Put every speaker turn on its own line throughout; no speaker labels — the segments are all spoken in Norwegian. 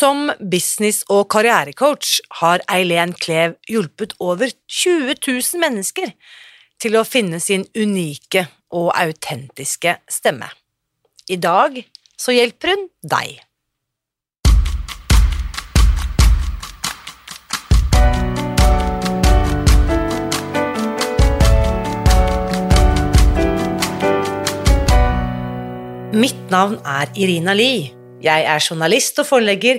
Som business- og karrierecoach har Eileen Klev hjulpet over 20 000 mennesker til å finne sin unike og autentiske stemme. I dag så hjelper hun deg. Mitt navn er Irina Lie. Jeg er journalist og forlegger,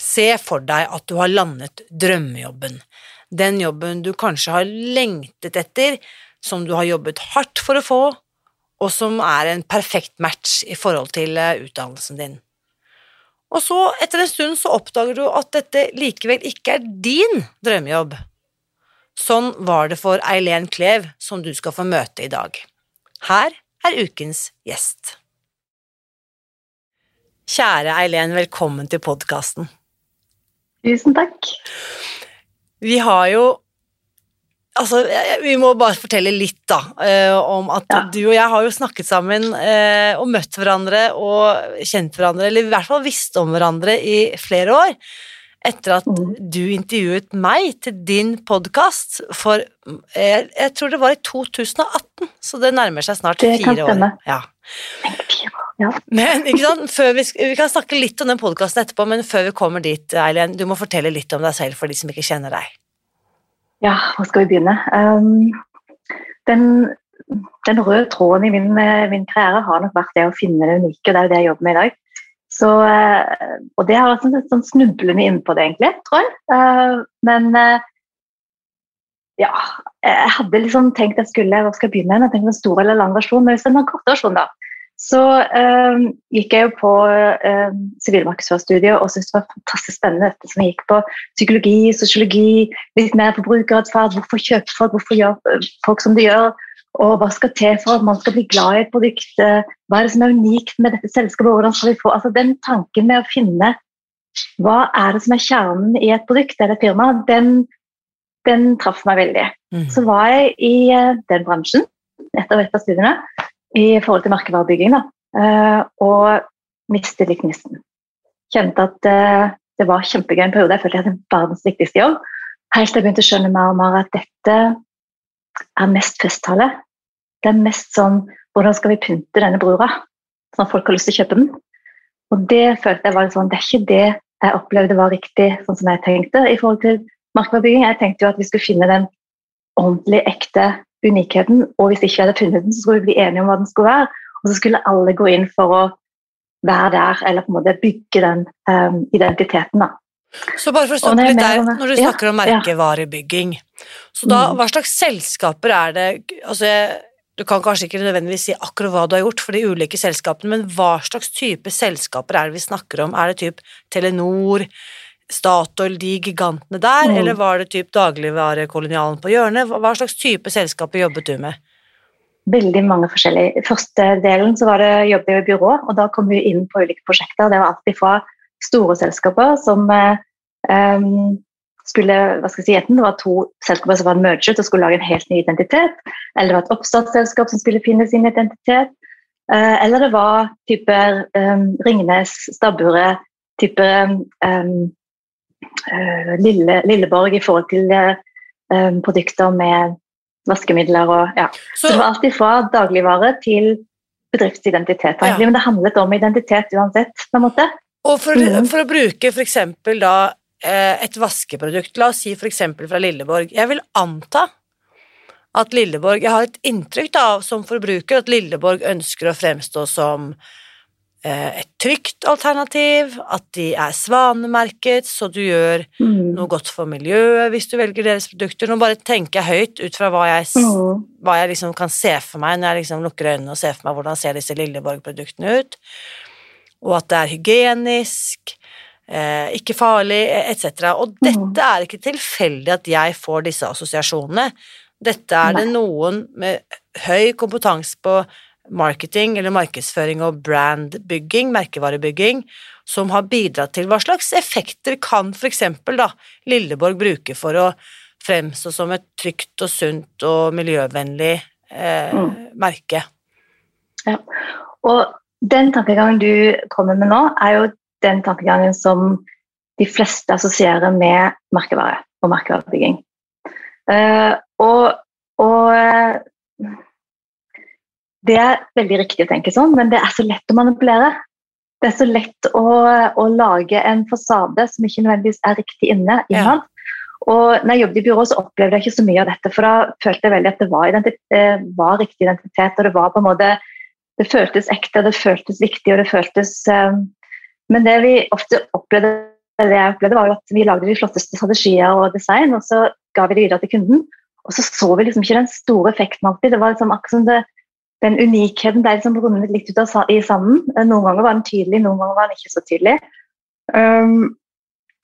Se for deg at du har landet drømmejobben, den jobben du kanskje har lengtet etter, som du har jobbet hardt for å få, og som er en perfekt match i forhold til eh, utdannelsen din. Og så, etter en stund, så oppdager du at dette likevel ikke er din drømmejobb. Sånn var det for Eileen Klev, som du skal få møte i dag. Her er ukens gjest. Kjære Eileen, velkommen til podkasten.
Tusen takk.
Vi har jo Altså, vi må bare fortelle litt, da, eh, om at ja. du og jeg har jo snakket sammen eh, og møtt hverandre og kjent hverandre, eller i hvert fall visst om hverandre i flere år. Etter at mm. du intervjuet meg til din podkast for jeg, jeg, tror det var i 2018, så det nærmer seg snart det fire år. Ja. Ja. Men? Vi, vi, kan snakke litt om den podkasten etterpå, men før vi kommer dit, Eileen, du må fortelle litt om deg selv for de som ikke kjenner deg.
Ja, hvor skal vi begynne? Um, den, den, røde tråden i min, min, karriere har nok vært det å finne det unike, og det er jo det jeg jobber med i dag. Så, uh, og det har vært sånn, sånn snublende inn på det, egentlig, tror jeg. Uh, men uh, ja, jeg hadde liksom tenkt jeg skulle Hva skal jeg begynne med? Jeg tenkte en stor eller lang versjon, men hvis det er en kort versjon, da så eh, gikk jeg jo på sivilmarkedsførerstudiet og syntes det var fantastisk spennende dette som jeg gikk på psykologi, sosiologi, litt mer forbrukeratferd. Hvorfor kjøper folk, hvorfor gjør eh, folk som de gjør? Og hva skal til for at man skal bli glad i et produkt? Hva er det som er unikt med dette selskapet? Hvordan skal vi få altså Den tanken med å finne hva er det som er kjernen i et produkt eller et firma, den, den traff meg veldig. Mm. Så var jeg i den bransjen etter et av studiene i forhold til merkevarebygging. Uh, og mistet litt gnisten. Kjente at uh, det var kjempegøy en periode. Jeg følte jeg hadde verdens viktigste jobb. Helt til jeg begynte å skjønne mer og mer at dette er mest festtale. Det er mest sånn hvordan skal vi pynte denne brura, sånn at folk har lyst til å kjøpe den. Og det følte jeg var litt sånn, det er ikke det jeg opplevde var riktig, sånn som jeg tenkte i forhold til merkevarebygging. Jeg tenkte jo at vi skulle finne den ordentlig ekte unikheten. Og hvis ikke vi hadde funnet den, så skulle vi bli enige om hva den skulle være. Og så skulle alle gå inn for å være der, eller på en måte bygge den um, identiteten. da.
Så bare for å stoppe litt der, når du snakker om merkevarebygging, så da, mm. hva slags selskaper er det altså Du kan kanskje ikke nødvendigvis si akkurat hva du har gjort for de ulike selskapene, men hva slags type selskaper er det vi snakker om? Er det typ Telenor, Statoil, de gigantene der, mm. eller var det typ dagligvarekolonialen på hjørnet? Hva slags type selskaper jobbet du med?
Veldig mange forskjellige. I første delen så var det jobbet i byrå, og da kom vi inn på ulike prosjekter. Det var alltid fra store selskaper som um, skulle hva skal jeg si, Enten det var to selskaper som var merget og skulle lage en helt ny identitet, eller det var et oppstartsselskap som skulle finne sin identitet, uh, eller det var typer um, Ringnes, Stabburet, typer um, Lille, Lilleborg i forhold til uh, produkter med vaskemidler og ja. Så, det var alt ifra dagligvare til bedriftsidentitet. Ja. Men det handlet om identitet uansett, på en måte.
Og for, mm. for å bruke f.eks. da eh, et vaskeprodukt, la oss si f.eks. fra Lilleborg. Jeg vil anta at Lilleborg Jeg har et inntrykk da, som forbruker at Lilleborg ønsker å fremstå som eh, et trygt alternativ, at de er svanemerket, så du gjør
Mm.
noe godt for miljøet hvis du velger deres produkter. Nå bare tenker jeg høyt ut fra hva jeg,
Mm.
hva jeg liksom kan se for meg når jeg liksom lukker øynene og ser for meg hvordan ser disse Lilleborg-produktene ut, og at det er hygienisk, eh, ikke farlig, etc. Og
Mm.
dette er ikke tilfeldig at jeg får disse assosiasjonene. Dette er det noen med høy kompetanse på marketing eller markedsføring og brandbygging, merkevarebygging, som har bidratt til hva slags effekter kan for eksempel da Lilleborg bruke for å fremstå som et trygt og sunt og miljøvennlig eh,
Mm.
merke.
Og den tankegangen du kommer med nå, er jo den tankegangen som de fleste assosierer med merkevare og merkevarebygging. Uh, og, og eh, det er veldig riktig å tenke sånn, men det er så lett å manipulere. Det er så lett å, å lage en fasade som ikke nødvendigvis er riktig inne. innad. Og når jeg jobbet i byrå, så opplevde jeg ikke så mye av dette, for da følte jeg veldig at det var, identi- eh, var riktig identitet, og det var på en måte det føltes ekte, det føltes viktig, og det føltes um, Men det vi ofte opplevde, eller jeg opplevde, var jo at vi lagde de flotteste strategier og design, og så ga vi det videre til kunden. Og så så vi liksom ikke den store effekten alltid. Det var liksom akkurat som det, den unikheten ble som rundet litt ut av, i sanden. Eh, Noen ganger var den tydelig, noen ganger var den ikke så tydelig. Um,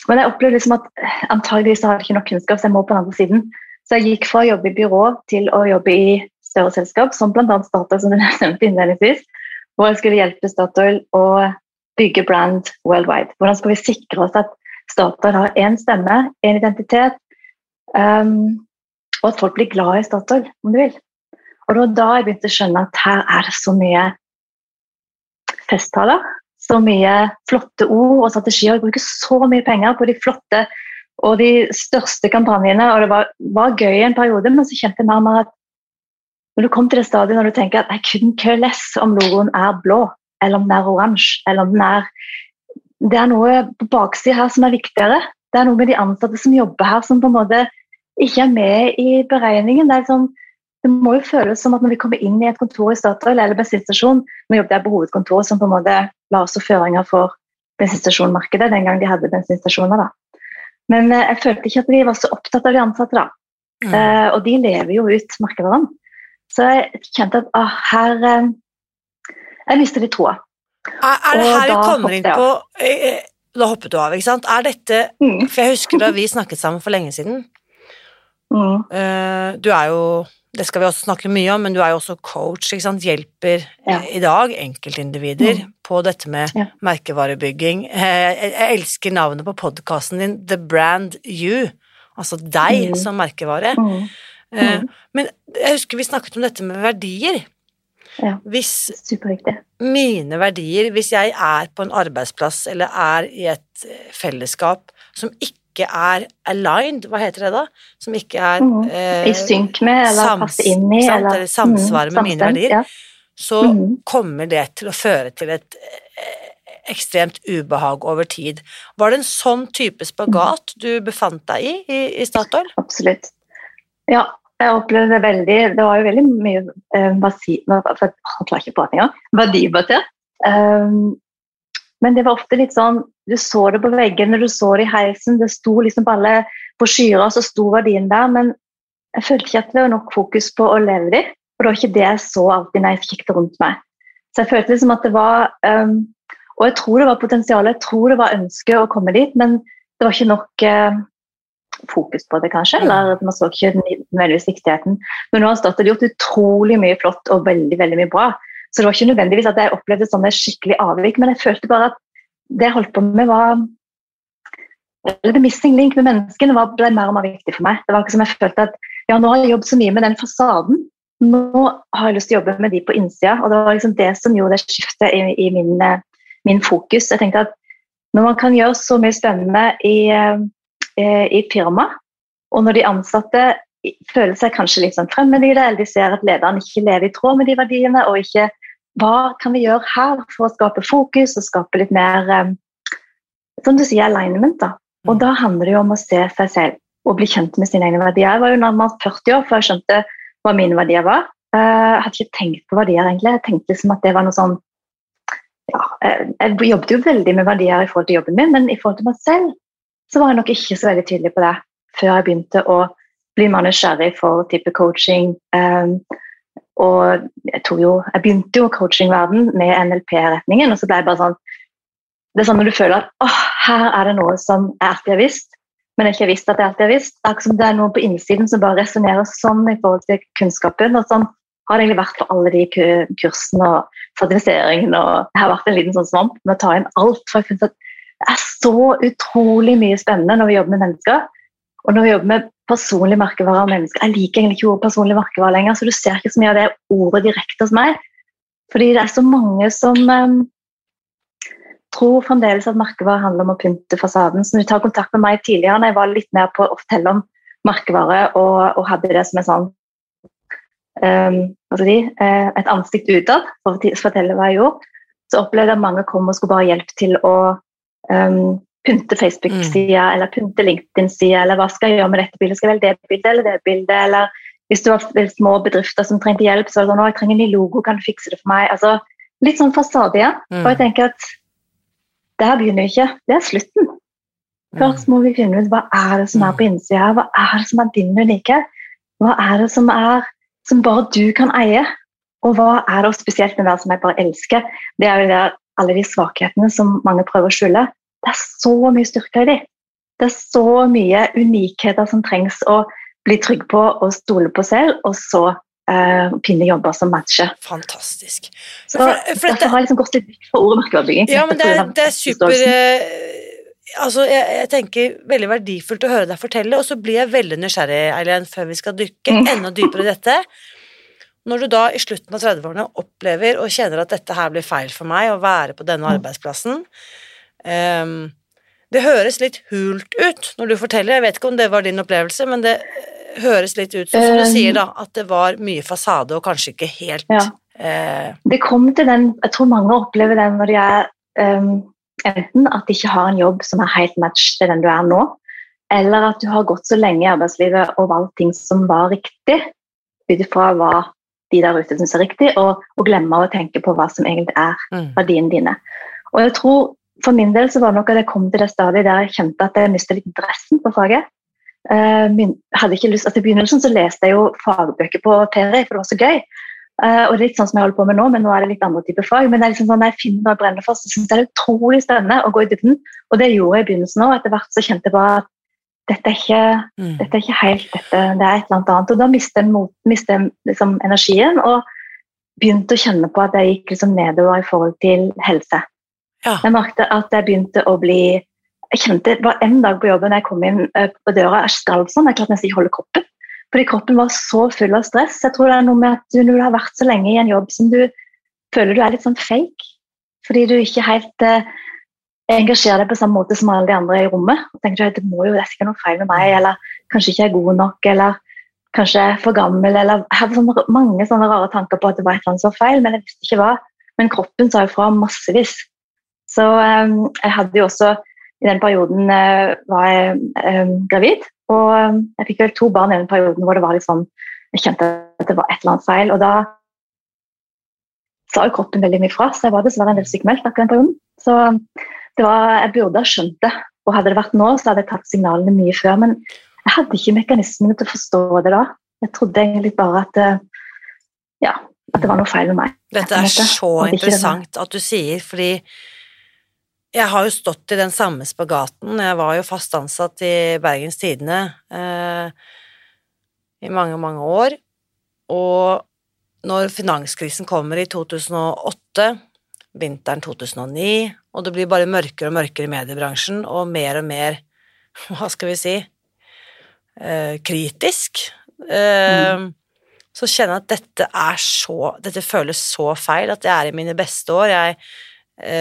men jeg opplevde liksom at eh, antageligvis har jeg ikke nok kunnskap, så jeg må på den andre siden. Så jeg gikk fra å jobbe i byrå til å jobbe i større selskap, som bl.a. Statoil, som du nevnte innledningsvis, hvor jeg skulle hjelpe Statoil å bygge brand worldwide. Hvordan skal vi sikre oss at Statoil har én stemme, én identitet, um, og at folk blir glad i Statoil, om du vil. Og det var da jeg begynte å skjønne at her er det så mye festtaler, så mye flotte ord og strategier. Jeg bruker så mye penger på de flotte og de største kampanjene, og det var, var gøy en periode, men så kjente jeg mer og mer at når du kom til det stadiet når du tenker at jeg couldn't care less om logoen er blå, eller om den er oransje, eller om den er Det er noe på baksida her som er viktigere. Det er noe med de ansatte som jobber her, som på en måte ikke er med i beregningen. Det, er liksom, det må jo føles som at når vi kommer inn i et kontor i Statoil eller bensinstasjon Nå jobbet jeg på hovedkontoret, som på en måte la også føringer for bensinstasjonmarkedet den gang de hadde bensinstasjoner. da. Men eh, jeg følte ikke at de var så opptatt av de ansatte. da.
Mm.
Eh, og de lever jo ut merkevaren. Så jeg kjente at ah, her eh, Jeg mistet litt troa.
Er, er det
Og
her vi kommer inn på eh, Da hoppet du av, ikke sant? Er dette
Mm.
For jeg husker da vi snakket sammen for lenge siden.
Mm.
Eh, du er jo Det skal vi også snakke mye om, men du er jo også coach, ikke sant? Hjelper
Ja.
i dag enkeltindivider på dette med
Ja.
merkevarebygging. Eh, jeg, elsker navnet på podkasten din, The Brand You. Altså deg
Mm.
som merkevare.
Mm.
Eh,
Mm.
men jeg husker vi snakket om dette med verdier.
Ja.
Hvis
Superviktig.
mine verdier, hvis jeg er på en arbeidsplass eller er i et eh, fellesskap som ikke er aligned, hva heter det da? Som ikke er
Mm.
eh,
I synk med, eller passer inn i.
sant,
Eller,
eller samsvare med mine verdier.
Ja.
så
mm.
kommer det til å føre til et eh, ekstremt ubehag over tid. Var det en sånn type spagat du befant deg i i, i Statoil?
Absolutt. Ja, jeg opplevde det veldig Det var jo veldig mye eh, basi, for, Jeg klarer ikke å prate engang. Verdibasert. Um, men det var ofte litt sånn Du så det på veggene, du så det i heisen, det sto liksom på alle brosjyrer, så sto verdien der, men jeg følte ikke at det var nok fokus på å leve de, og det var ikke det jeg så alltid når jeg kikket rundt meg. Så jeg følte liksom at det var um, Og jeg tror det var potensial, jeg tror det var ønske å komme dit, men det var ikke nok uh, fokus på det, kanskje. Eller at man så ikke nødvendigvis viktigheten. Men nå har Statoil gjort utrolig mye flott og veldig veldig mye bra. Så det var ikke nødvendigvis at jeg opplevde sånne skikkelig avvik, men jeg følte bare at det jeg holdt på med, var The missing link med menneskene ble mer og mer viktig for meg. Det var ikke som jeg følte at ja, nå har jeg jobbet så mye med den fasaden. Nå har jeg lyst til å jobbe med de på innsida. Og det var liksom det som gjorde det skiftet i, i min, eh, min fokus. Jeg tenkte at når man kan gjøre så mye spennende i, eh, i firma, og når de ansatte føler seg kanskje litt sånn fremmede i det, eller de ser at lederen ikke lever i tråd med de verdiene, og ikke hva kan vi gjøre her for å skape fokus og skape litt mer eh, som du sier, alignment. da. Og da handler det jo om å se seg selv og bli kjent med sine egne verdier. Jeg var jo nærmere 40 år før jeg skjønte hva mine verdier var. Eh, jeg hadde ikke tenkt på verdier, egentlig. Jeg tenkte liksom at det var noe sånn ja, Jeg jobbet jo veldig med verdier i forhold til jobben min, men i forhold til meg selv så var jeg nok ikke så veldig tydelig på det før jeg begynte å bli mer nysgjerrig for type coaching. Um, og jeg, jo, jeg, begynte jo coachingverden med NLP-retningen, og så ble jeg bare sånn Det er sånn når du føler at åh, her er det noe som jeg alltid har visst, men ikke har visst at jeg alltid har visst. Akkurat som det er noe på innsiden som bare resonnerer sånn i forhold til kunnskapen. og sånn har det egentlig vært for alle de kursene og sertifiseringene. og Det har vært en liten sånn svamp med å ta inn alt. for jeg at Det er så utrolig mye spennende når vi jobber med mennesker. Og når vi jobber med personlig merkevare av mennesker Jeg liker egentlig ikke ordet personlig merkevare lenger, så du ser ikke så mye av det ordet direkte hos meg. Fordi det er så mange som um, tror fremdeles at merkevare handler om å pynte fasaden. Så når du tar kontakt med meg tidligere, når jeg var litt mer på å fortelle om merkevare og, og hadde det som en sånn um, de, uh, et ansikt utad for å fortelle hva jeg gjorde, så opplevde jeg at mange kom og skulle bare hjelpe til å um, pynte Facebook-sida mm. eller pynte LinkedIn-sida, eller hva skal jeg gjøre med dette bildet? Skal jeg velge det bildet eller det bildet? Eller hvis du har små bedrifter som trengte hjelp, så er det sånn, jeg trenger en ny logo, kan du fikse det for meg? Altså, litt sånn fasade, ja. Mm. Og jeg tenker at det her begynner ikke, det er slutten. Mm. Først må vi finne ut hva er det som er på innsida, hva er det som er din unike? Hva er det som er som bare du kan eie? Og hva er det spesielt den det som jeg bare elsker? Det er jo der alle de svakhetene som mange prøver å skjule. Det er så mye styrke i dem. Det er så mye unikheter som trengs å bli trygg på og stole på selv, og så eh, finne jobber som matcher.
Fantastisk.
Så for, for Derfor har jeg liksom gått litt vekk fra ordet markedsbygging.
Ja, men det er, det er super uh, altså, jeg, jeg, tenker veldig verdifullt å høre deg fortelle, og så blir jeg veldig nysgjerrig, Eileen, før vi skal dykke mm. enda dypere i dette. Når du da i slutten av 30-årene opplever og kjenner at dette her blir feil for meg, å være på denne mm. arbeidsplassen, Um, det høres litt hult ut når du forteller, jeg vet ikke om det var din opplevelse, men det høres litt ut som, som du sier, da, at det var mye fasade og kanskje ikke helt ja.
uh, Det kom til den Jeg tror mange opplever den når de er um, enten at de ikke har en jobb som er helt match til den du er nå, eller at du har gått så lenge i arbeidslivet og valgt ting som var riktig, ut ifra hva de der ute syns er riktig, og, og glemmer å tenke på hva som egentlig er mm. verdiene dine. Og jeg tror for min del så var det nok at jeg kom til det stadiet der jeg kjente at jeg mistet litt interessen på faget. Min, hadde ikke lyst, altså I begynnelsen så leste jeg jo fagbøker på ferie, for det var så gøy. Uh, og det er litt sånn som jeg holder på med nå, men nå er det litt andre typer fag. Men det er liksom sånn, når jeg finner noe jeg brenner for, så syns jeg det er utrolig spennende å gå i dybden. Og det gjorde jeg i begynnelsen òg. Etter hvert så kjente jeg bare at dette er ikke, mm. dette er ikke helt dette, det er et eller annet. Og da mistet jeg, mistet jeg liksom energien og begynte å kjenne på at jeg gikk liksom nedover i forhold til helse. Ja. Jeg merket at jeg begynte å bli jeg kjente det var En dag på jobben jeg kom inn eh, på døra, jeg skalv sånn. Jeg klarte nesten ikke holde kroppen. Fordi kroppen var så full av stress. Jeg tror det er noe med at du, Når du har vært så lenge i en jobb som du føler du er litt sånn fake, fordi du ikke helt eh, engasjerer deg på samme måte som alle de andre i rommet. og tenker du det må jo det er sikkert noe feil med meg, eller kanskje ikke jeg er god nok, eller kanskje jeg er for gammel, eller Jeg hadde sånne, mange sånne rare tanker på at det var et eller annet som var feil, men jeg visste ikke hva. Men kroppen sa jo fra massevis. Så um, jeg hadde jo også i den perioden uh, var jeg um, gravid. Og um, jeg fikk vel to barn i den perioden hvor det var sånn Jeg kjente at det var et eller annet feil. Og da sa jo kroppen veldig mye fra, så jeg var dessverre en del sykemeldt akkurat den perioden. Så det var, jeg burde ha skjønt det. Og hadde det vært nå, så hadde jeg tatt signalene mye før. Men jeg hadde ikke mekanismene til å forstå det da. Jeg trodde egentlig bare at ja, at det var noe feil med meg.
Dette er så interessant at du sier, fordi jeg har jo stått i den samme spagaten. Jeg var jo fast ansatt i Bergens Tidende eh, i mange, mange år. Og når finanskrisen kommer i 2008, vinteren 2009, og det blir bare mørkere og mørkere i mediebransjen, og mer og mer, hva skal vi si, eh, kritisk, eh, mm. så kjenner jeg at dette er så Dette føles så feil, at jeg er i mine beste år. Jeg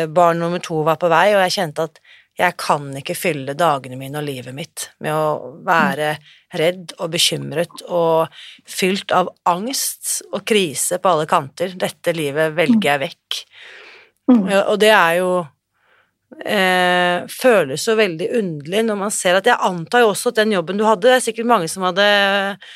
barn nummer to var på vei, og jeg kjente at jeg kan ikke fylle dagene mine og livet mitt med å være redd og bekymret og fylt av angst og krise på alle kanter. Dette livet velger jeg vekk. Mm. Og det er jo eh, føles jo veldig underlig når man ser at Jeg antar jo også at den jobben du hadde, det er sikkert mange som hadde eh,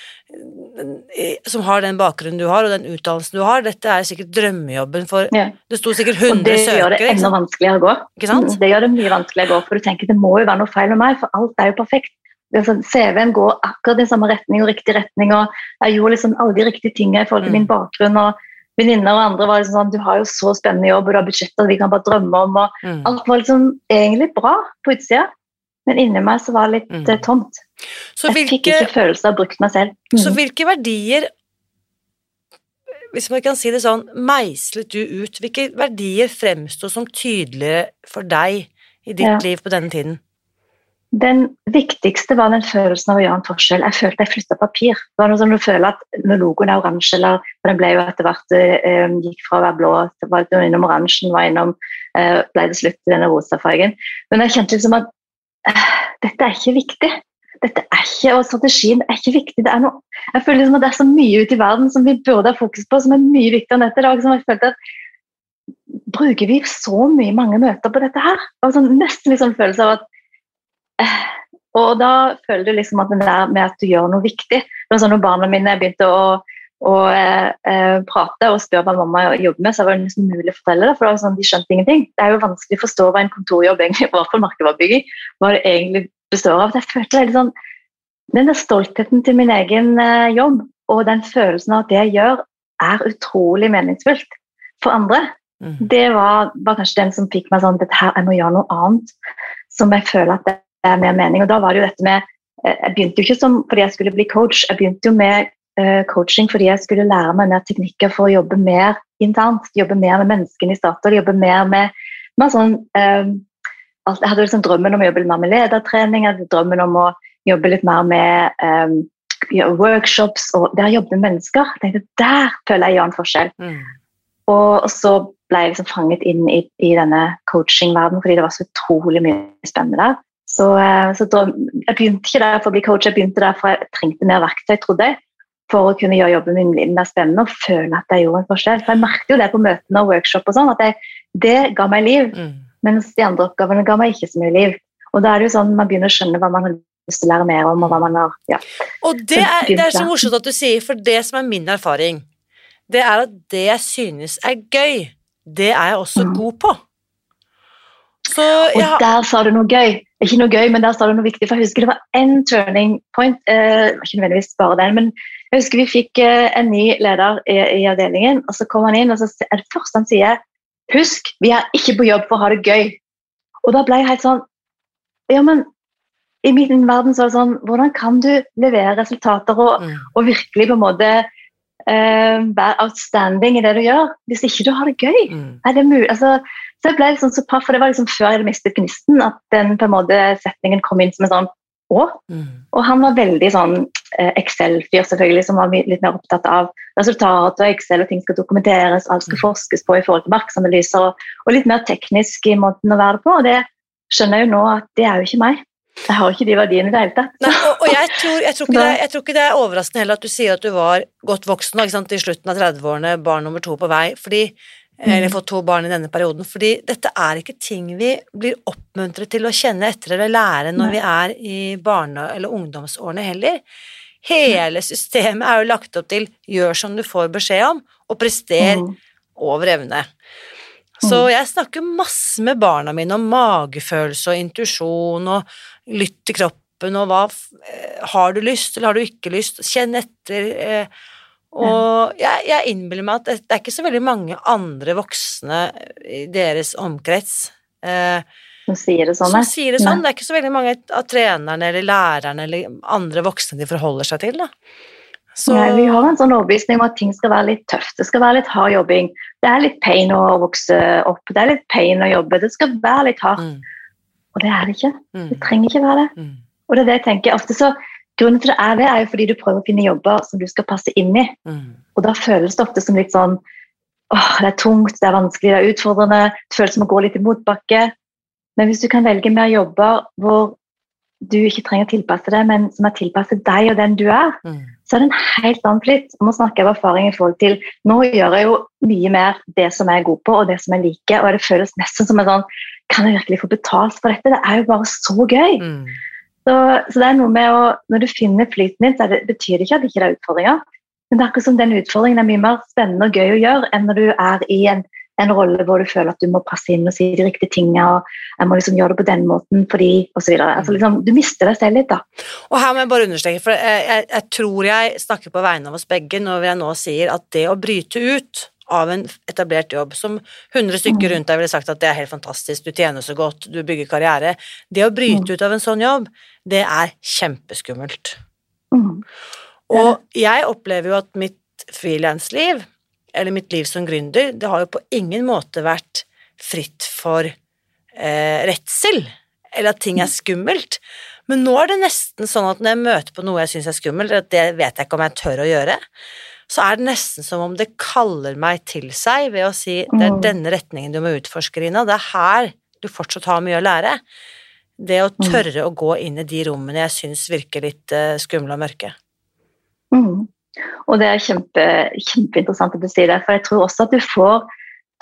som har den bakgrunnen du har, og den utdannelsen du har. Dette er sikkert drømmejobben for
Ja.
Det sto sikkert
Og
100
det
søkere.
gjør det enda vanskeligere å gå.
Ikke sant?
Mm, Det gjør det mye vanskeligere å gå, for du tenker det må jo være noe feil med meg, for alt er jo perfekt. Det er sånn, CV-en går akkurat i samme retning og riktig retning, og jeg gjorde liksom alle de riktige tingene i forhold til
Mm.
min bakgrunn. og Venninner og andre var liksom sånn Du har jo så spennende jobb, og du har budsjetter vi kan bare drømme om. og
Mm.
Alt var liksom egentlig bra på utsida, men inni meg så var det litt
Mm.
eh, tomt.
Så
Jeg fikk ikke følelse av å ha brukt meg selv. Mm.
så hvilke verdier hvis man kan si det sånn, meislet du ut? Hvilke verdier fremsto som tydeligere for deg i ditt
Ja.
liv på denne tiden?
Den viktigste var den følelsen av å gjøre en forskjell. Jeg følte jeg flytta papir. Det var noe som du føler at Når logoen er oransje, eller for den ble jo etter hvert eh, gikk fra å være blå til var innom oransjen, var innom eh, ble det slutt i denne rosa fargen. Men jeg kjente liksom at eh, dette er ikke viktig. Dette er ikke, og Strategien er ikke viktig. Det er noe, jeg føler liksom at det er så mye ute i verden som vi burde ha fokus på, som er mye viktigere enn dette. dag, jeg følte at Bruker vi så mye mange møter på dette her? Og sånn, nesten sånn følelse av at eh, Og da føler du liksom at det der med at du gjør noe viktig sånn Når barna mine begynte å, å eh, eh, prate og spørre hva mamma jobber med, så var det nesten mulig å fortelle det. For det var sånn, de skjønte ingenting. Det er jo vanskelig å forstå hva en kontorjobb egentlig var for markedsbygging. hva det egentlig består av. Jeg følte veldig sånn Den der stoltheten til min egen eh, jobb og den følelsen av at det jeg gjør, er utrolig meningsfullt for andre.
Mm.
Det var, var kanskje den som fikk meg sånn dette her, jeg må gjøre noe annet som jeg føler at det er mer mening. Og da var det jo dette med eh, Jeg begynte jo ikke som fordi jeg skulle bli coach, jeg begynte jo med coaching fordi jeg skulle lære meg mer teknikker for å jobbe mer internt. Jobbe mer med menneskene i Statoil, jobbe mer med, med sånn eh, alt, Jeg hadde liksom drømmen om å jobbe litt mer med ledertrening, jeg hadde drømmen om å jobbe litt mer med eh, workshops og der jobbe med mennesker. Jeg tenkte Der føler jeg gjør en forskjell.
Mm.
Og, og så ble jeg liksom fanget inn i, i denne coachingverdenen fordi det var så utrolig mye spennende der. Så, eh, så da, jeg begynte ikke der for å bli coach, jeg begynte der for jeg trengte mer verktøy, trodde jeg, for å kunne gjøre jobben min mer spennende og føle at jeg gjorde en forskjell. For jeg merket jo det på møtene og workshop og sånn, at jeg, det ga meg liv,
Mm.
mens de andre oppgavene ga meg ikke så mye liv. Og da er det jo sånn man begynner å skjønne hva man har lyst til å lære mer om, og hva man har ja.
Og det er, det er så morsomt at du sier, for det som er min erfaring, det er at det jeg synes er gøy, det er jeg også
Mm.
god på. Så
Og der sa du noe gøy. Ikke noe gøy, men der sa du noe viktig. For jeg husker det var en turning point. Eh, ikke nødvendigvis bare den, men jeg husker vi fikk eh, en ny leder i, i avdelingen, og så kom han inn, og så er det første han sier Husk, vi er ikke på jobb for å ha det gøy. Og da ble jeg helt sånn Ja, men i min verden så er det sånn Hvordan kan du levere resultater og, og virkelig på en måte uh, være outstanding i det du gjør, hvis ikke du har det gøy?
Mm.
Er det mulig? Altså, så jeg ble liksom så paff, for Det var liksom før jeg hadde mistet gnisten at den på en måte setningen kom inn som en sånn å.
Mm.
Og han var veldig sånn eh, Excel-fyr, selvfølgelig, som var litt mer opptatt av resultater og Excel, og ting skal dokumenteres, alt skal
Mm.
forskes på i forhold til markedsanalyser, og, litt mer teknisk i måten å være det på. Og det skjønner jeg jo nå at det er jo ikke meg. Jeg har jo ikke de verdiene i det hele tatt.
Nei, og, og jeg, tror, jeg, tror det, jeg tror ikke det er overraskende heller at du sier at du var godt voksen i slutten av 30-årene, barn nummer to på vei, fordi eller fått to barn i denne perioden, fordi dette er ikke ting vi blir oppmuntret til å kjenne etter eller lære når vi er i barne- eller ungdomsårene heller. Hele systemet er jo lagt opp til gjør som du får beskjed om, og prester
Mm.
over evne. Så jeg snakker masse med barna mine om magefølelse og intuisjon og lytt til kroppen og hva eh, Har du lyst, eller har du ikke lyst? Kjenn etter. Eh, og jeg, jeg innbiller meg at det, det er ikke så veldig mange andre voksne i deres omkrets eh,
Som sier det sånn.
som sier det sånn. Det er ikke så veldig mange av trenerne eller lærerne eller andre voksne de forholder seg til. Så
Nei, vi har en sånn overbevisning om at ting skal være litt tøft. Det skal være litt hard jobbing. Det er litt pain å vokse opp. Det er litt pain å jobbe. Det skal være litt hardt.
mm,
Og det er det ikke.
mm,
Det trenger ikke være det.
mm,
Og det er det jeg tenker. Ofte så, Grunnen til det er det, er jo fordi du prøver å finne jobber som du skal passe inn i.
mm,
Og da føles det ofte som litt sånn åh, det er tungt, det er vanskelig, det er utfordrende. Det føles som å gå litt i motbakke. Men hvis du kan velge mer jobber hvor du ikke trenger å tilpasse det, men som er tilpasset deg og den du er,
Mm.
så er det en helt annen flytt. Nå snakker jeg av erfaring i forhold til Nå gjør jeg jo mye mer det som jeg er god på, og det som jeg liker, og det føles nesten som en sånn Kan jeg virkelig få betalt for dette? Det er jo bare så gøy.
Mm.
Så, så det er noe med å Når du finner flyten din, så det, betyr det ikke at det ikke er utfordringer. Men det er akkurat som den utfordringen er mye mer spennende og gøy å gjøre enn når du er i en, en rolle hvor du føler at du må passe inn og si de riktige tingene, og jeg må liksom gjøre det på den måten fordi og så videre. Altså liksom, du mister deg selv litt, da.
Og her må jeg bare understreke, for jeg, jeg, jeg tror jeg snakker på vegne av oss begge når jeg nå sier at det å bryte ut av en etablert jobb, som 100 stykker rundt deg ville sagt at det er helt fantastisk, du tjener så godt, du bygger karriere Det å bryte ut av en sånn jobb, det er kjempeskummelt.
Mm.
Og jeg opplever jo at mitt frilansliv, eller mitt liv som gründer, det har jo på ingen måte vært fritt for eh, redsel, eller at ting er skummelt. Men nå er det nesten sånn at når jeg møter på noe jeg syns er skummelt, eller at det vet jeg ikke om jeg tør å gjøre, så er det nesten som om det kaller meg til seg ved å si det er
Mm.
denne retningen du må utforske, Rina, det er her du fortsatt har mye å lære. Det å tørre å gå inn i de rommene jeg syns virker litt eh, skumle og mørke.
Mm. Og det er kjempe, kjempeinteressant at du sier det, for jeg tror også at du får,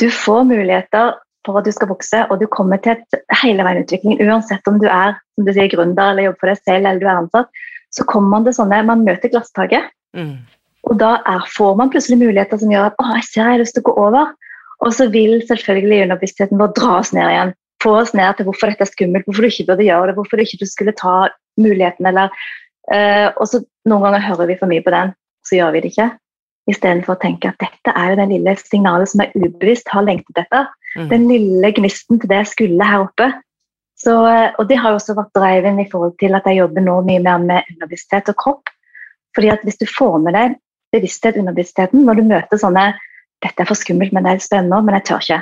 du får muligheter for at du skal vokse, og du kommer til et hele veien utvikling, uansett om du er som du sier, gründer eller jobber for deg selv eller du er ansatt, så kommer man til sånne, man møter glasstaket,
Mm.
Og da er, får man plutselig muligheter som gjør at å, jeg ser jeg har lyst til å gå over, og så vil selvfølgelig underbevisstheten vår dra oss ned igjen, få oss ned til hvorfor dette er skummelt, hvorfor du ikke burde gjøre det, hvorfor du ikke skulle ta muligheten, eller eh, og så noen ganger hører vi for mye på den, så gjør vi det ikke. Istedenfor å tenke at dette er jo den lille signalet som jeg ubevisst har lengtet etter.
Mm.
Den lille gnisten til det jeg skulle her oppe. Så, eh, og det har jo også vært driven i forhold til at jeg jobber nå mye mer med underbevissthet og kropp. Fordi at hvis du får med deg bevissthet underbevisstheten når du møter sånne dette er for skummelt, men det er spennende, men jeg tør ikke.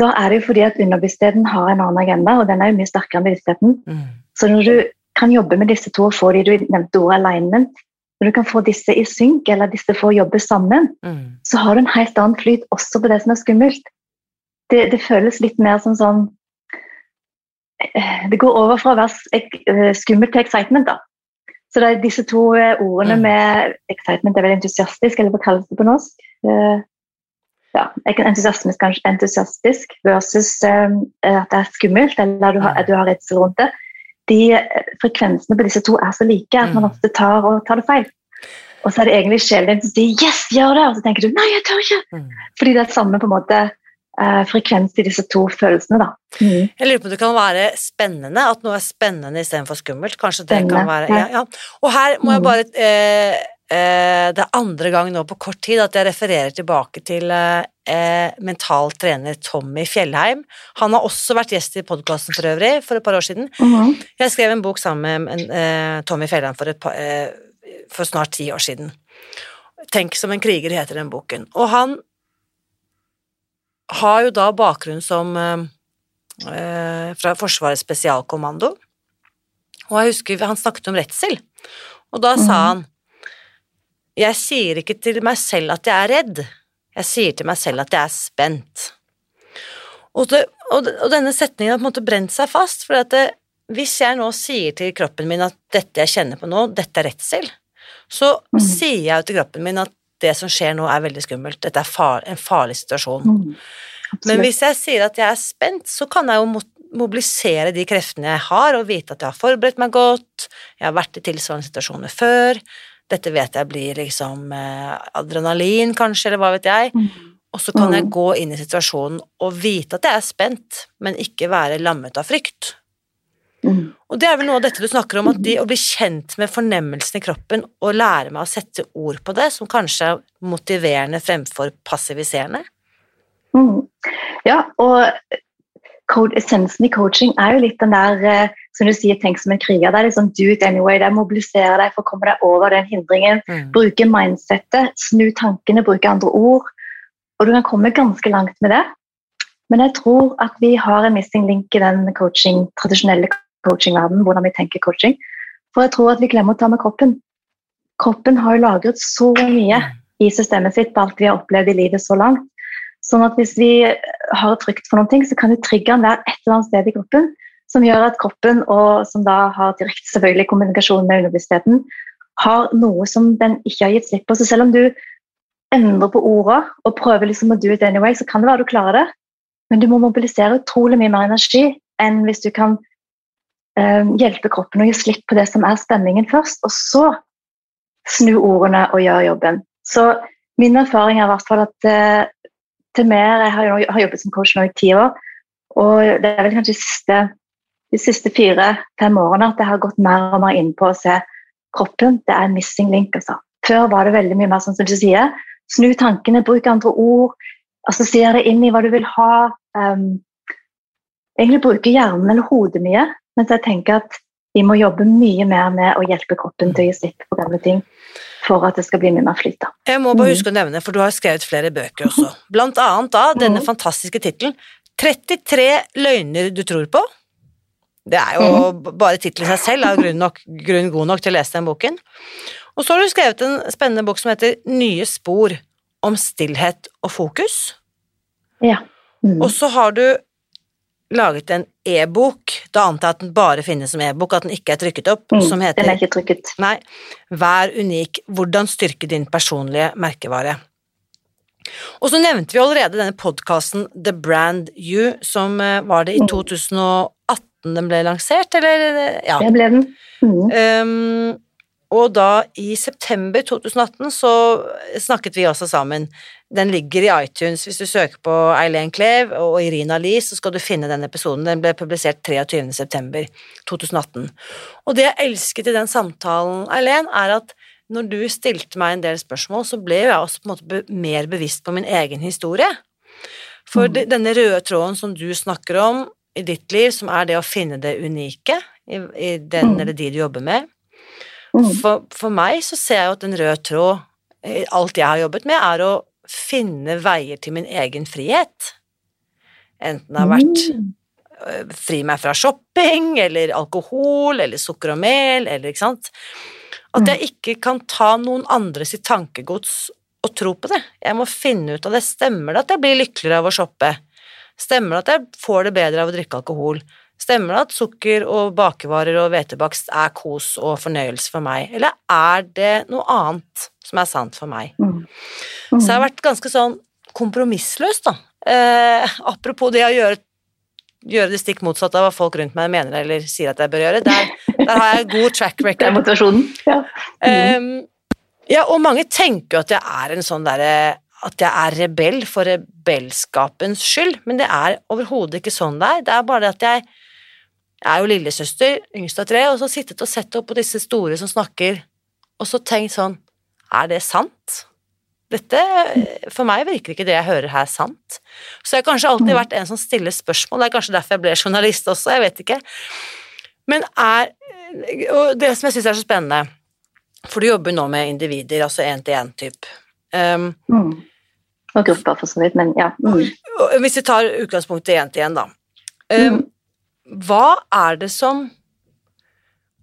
Da er det jo fordi at underbevisstheten har en annen agenda, og den er jo mye sterkere enn bevisstheten.
Mm.
Så når du kan jobbe med disse to og få de du nevnte ordet alignment, når du kan få disse i synk, eller disse får jobbe sammen,
Mm.
så har du en helt annen flyt også på det som er skummelt. Det, det føles litt mer som sånn eh, Det går over fra å være eh, skummelt til excitement, da. Så det er disse to eh, ordene
Mm.
med excitement er veldig entusiastisk, eller hva kalles det på norsk? Eh, Ja, entusiasmisk, kanskje entusiastisk versus eh, at det er skummelt, eller at du har, du har redsel rundt det. De frekvensene på disse to er så like at man
Mm.
ofte tar, tar det feil. Og så er det egentlig sjelen din som sier 'yes, gjør det', og så tenker du 'nei, jeg tør ikke'.
Mm.
Fordi det er samme på en måte frekvens i disse to følelsene. da. Mm.
Jeg lurer på om det kan være spennende, at noe er spennende istedenfor skummelt. Kanskje det kan være
ja.
ja. Og her må jeg
Mm.
bare eh, eh, Det er andre gang nå på kort tid at jeg refererer tilbake til eh, eh, mental trener Tommy Fjellheim. Han har også vært gjest i podkasten for øvrig, for et par år siden.
Mm.
Jeg skrev en bok sammen med en, eh, Tommy Fjellheim for, et par, eh, for snart ti år siden. Tenk som en kriger heter den boken. Og han har jo da bakgrunn som eh, eh, fra Forsvarets spesialkommando. Og jeg husker han snakket om redsel, og da sa
Mhm.
han Jeg sier ikke til meg selv at jeg er redd, jeg sier til meg selv at jeg er spent. Og, det, og, og denne setningen har på en måte brent seg fast, for at det, hvis jeg nå sier til kroppen min at dette jeg kjenner på nå, dette er redsel, så
Mhm.
sier jeg jo til kroppen min at det som skjer nå er veldig skummelt, dette er far, en farlig situasjon.
Mm,
Men hvis jeg sier at jeg er spent, så kan jeg jo mobilisere de kreftene jeg har, og vite at jeg har forberedt meg godt, jeg har vært i tilsvarende situasjoner før, dette vet jeg blir liksom eh, adrenalin kanskje, eller hva vet jeg,
Mm.
og så kan jeg
Mm.
gå inn i situasjonen og vite at jeg er spent, men ikke være lammet av frykt.
Mhm.
Og det er vel noe av dette du snakker om, at de, å bli kjent med fornemmelsen i kroppen og lære meg å sette ord på det, som kanskje er motiverende fremfor passiviserende.
Mm. Ja, og essensen i coaching er jo litt den der eh, som du sier, tenk som en kriger. Det er liksom do it anyway. Det er mobilisere deg for å komme deg over den hindringen.
Mm.
Bruke mindsettet, snu tankene, bruke andre ord. Og du kan komme ganske langt med det. Men jeg tror at vi har en missing link i den coaching, tradisjonelle coachingverdenen, hvordan vi tenker coaching. For jeg tror at vi glemmer å ta med kroppen. Kroppen har jo lagret så mye i systemet sitt på alt vi har opplevd i livet så langt. Sånn at hvis vi har frykt for noen ting, så kan jo triggeren være et eller annet sted i kroppen som gjør at kroppen, og som da har direkte selvfølgelig kommunikasjon med underbevisstheten, har noe som den ikke har gitt slipp på. Så selv om du endrer på ordene og prøver liksom å do it anyway, så kan det være du klarer det, men du må mobilisere utrolig mye mer energi enn hvis du kan hjelpe kroppen å gi slipp på det som er spenningen først, og så snu ordene og gjøre jobben. Så min erfaring er i hvert fall at uh, til mer Jeg har, jo, har jobbet som coach nå i ti år, og det er vel kanskje de siste, siste fire-fem årene at jeg har gått mer og mer inn på å se kroppen. Det er en missing link. altså. Før var det veldig mye mer sånn som du sier. Snu tankene, bruk andre ord. Assosier det inn i hva du vil ha. Um, egentlig bruke hjernen eller hodet mye. Mens jeg tenker at vi må jobbe mye mer med å hjelpe kroppen til å gi slipp på gamle ting for at det skal bli mye mer flyt.
Jeg må bare mm. huske å nevne, for du har skrevet flere bøker også, blant annet da denne mm. fantastiske tittelen 33 løgner du tror på. Det er jo mm. bare tittelen i seg selv er grunn, nok, grunn god nok til å lese den boken. Og så har du skrevet en spennende bok som heter Nye spor om stillhet og fokus.
Ja.
Mm. Og så har du laget en e-bok, da antar jeg at den bare finnes som e-bok, at den ikke er trykket opp,
mm,
som heter
Den er ikke trykket.
Nei. Vær unik. Hvordan styrke din personlige merkevare. Og så nevnte vi allerede denne podkasten The Brand You, som eh, var det i 2018 mm. den ble lansert, eller?
Ja. Det ble den. Mm.
Um, og da, i september 2018, så snakket vi også sammen. Den ligger i iTunes. Hvis du søker på Eileen Klev og Irina Lie, så skal du finne den episoden. Den ble publisert 23. september 2018. Og det jeg elsket i den samtalen, Eileen, er at når du stilte meg en del spørsmål, så ble jeg også på en måte mer bevisst på min egen historie. For mm. denne røde tråden som du snakker om i ditt liv, som er det å finne det unike i, i den mm. eller de du jobber med. For, for, meg så ser jeg jo at en rød tråd i alt jeg har jobbet med, er å finne veier til min egen frihet. Enten det har vært mm. øh, fri meg fra shopping, eller alkohol, eller sukker og mel, eller ikke sant at jeg ikke kan ta noen andres sitt tankegods og tro på det. Jeg må finne ut av det. Stemmer det at jeg blir lykkeligere av å shoppe? Stemmer det at jeg får det bedre av å drikke alkohol? Stemmer det at sukker og bakevarer og hvetebakst er kos og fornøyelse for meg, eller er det noe annet som er sant for meg? Mm. Mm. Så jeg har vært ganske sånn kompromissløs, da. Eh, apropos det å gjøre gjøre det stikk motsatte av hva folk rundt meg mener eller sier at jeg bør gjøre. Der, der har jeg god track record.
Det er motivasjonen. Ja.
Mm. Eh, ja, og mange tenker jo at jeg er en sånn derre at jeg er rebell for rebellskapens skyld, men det er overhodet ikke sånn det er. Det er bare det at jeg, jeg er jo lillesøster, yngst av tre, og så sittet og sett opp på disse store som snakker, og så tenkt sånn Er det sant? dette, For meg virker ikke det jeg hører her sant. Så jeg har kanskje alltid vært en som stiller spørsmål, det er kanskje derfor jeg ble journalist også, jeg vet ikke. Men er Og det som jeg syns er så spennende, for du jobber nå med individer, altså én-til-én-type. Um,
mm. Og grupper, for så vidt, men ja. Mm.
Hvis vi tar utgangspunktet i én-til-én, da. Um, mm. Hva er det som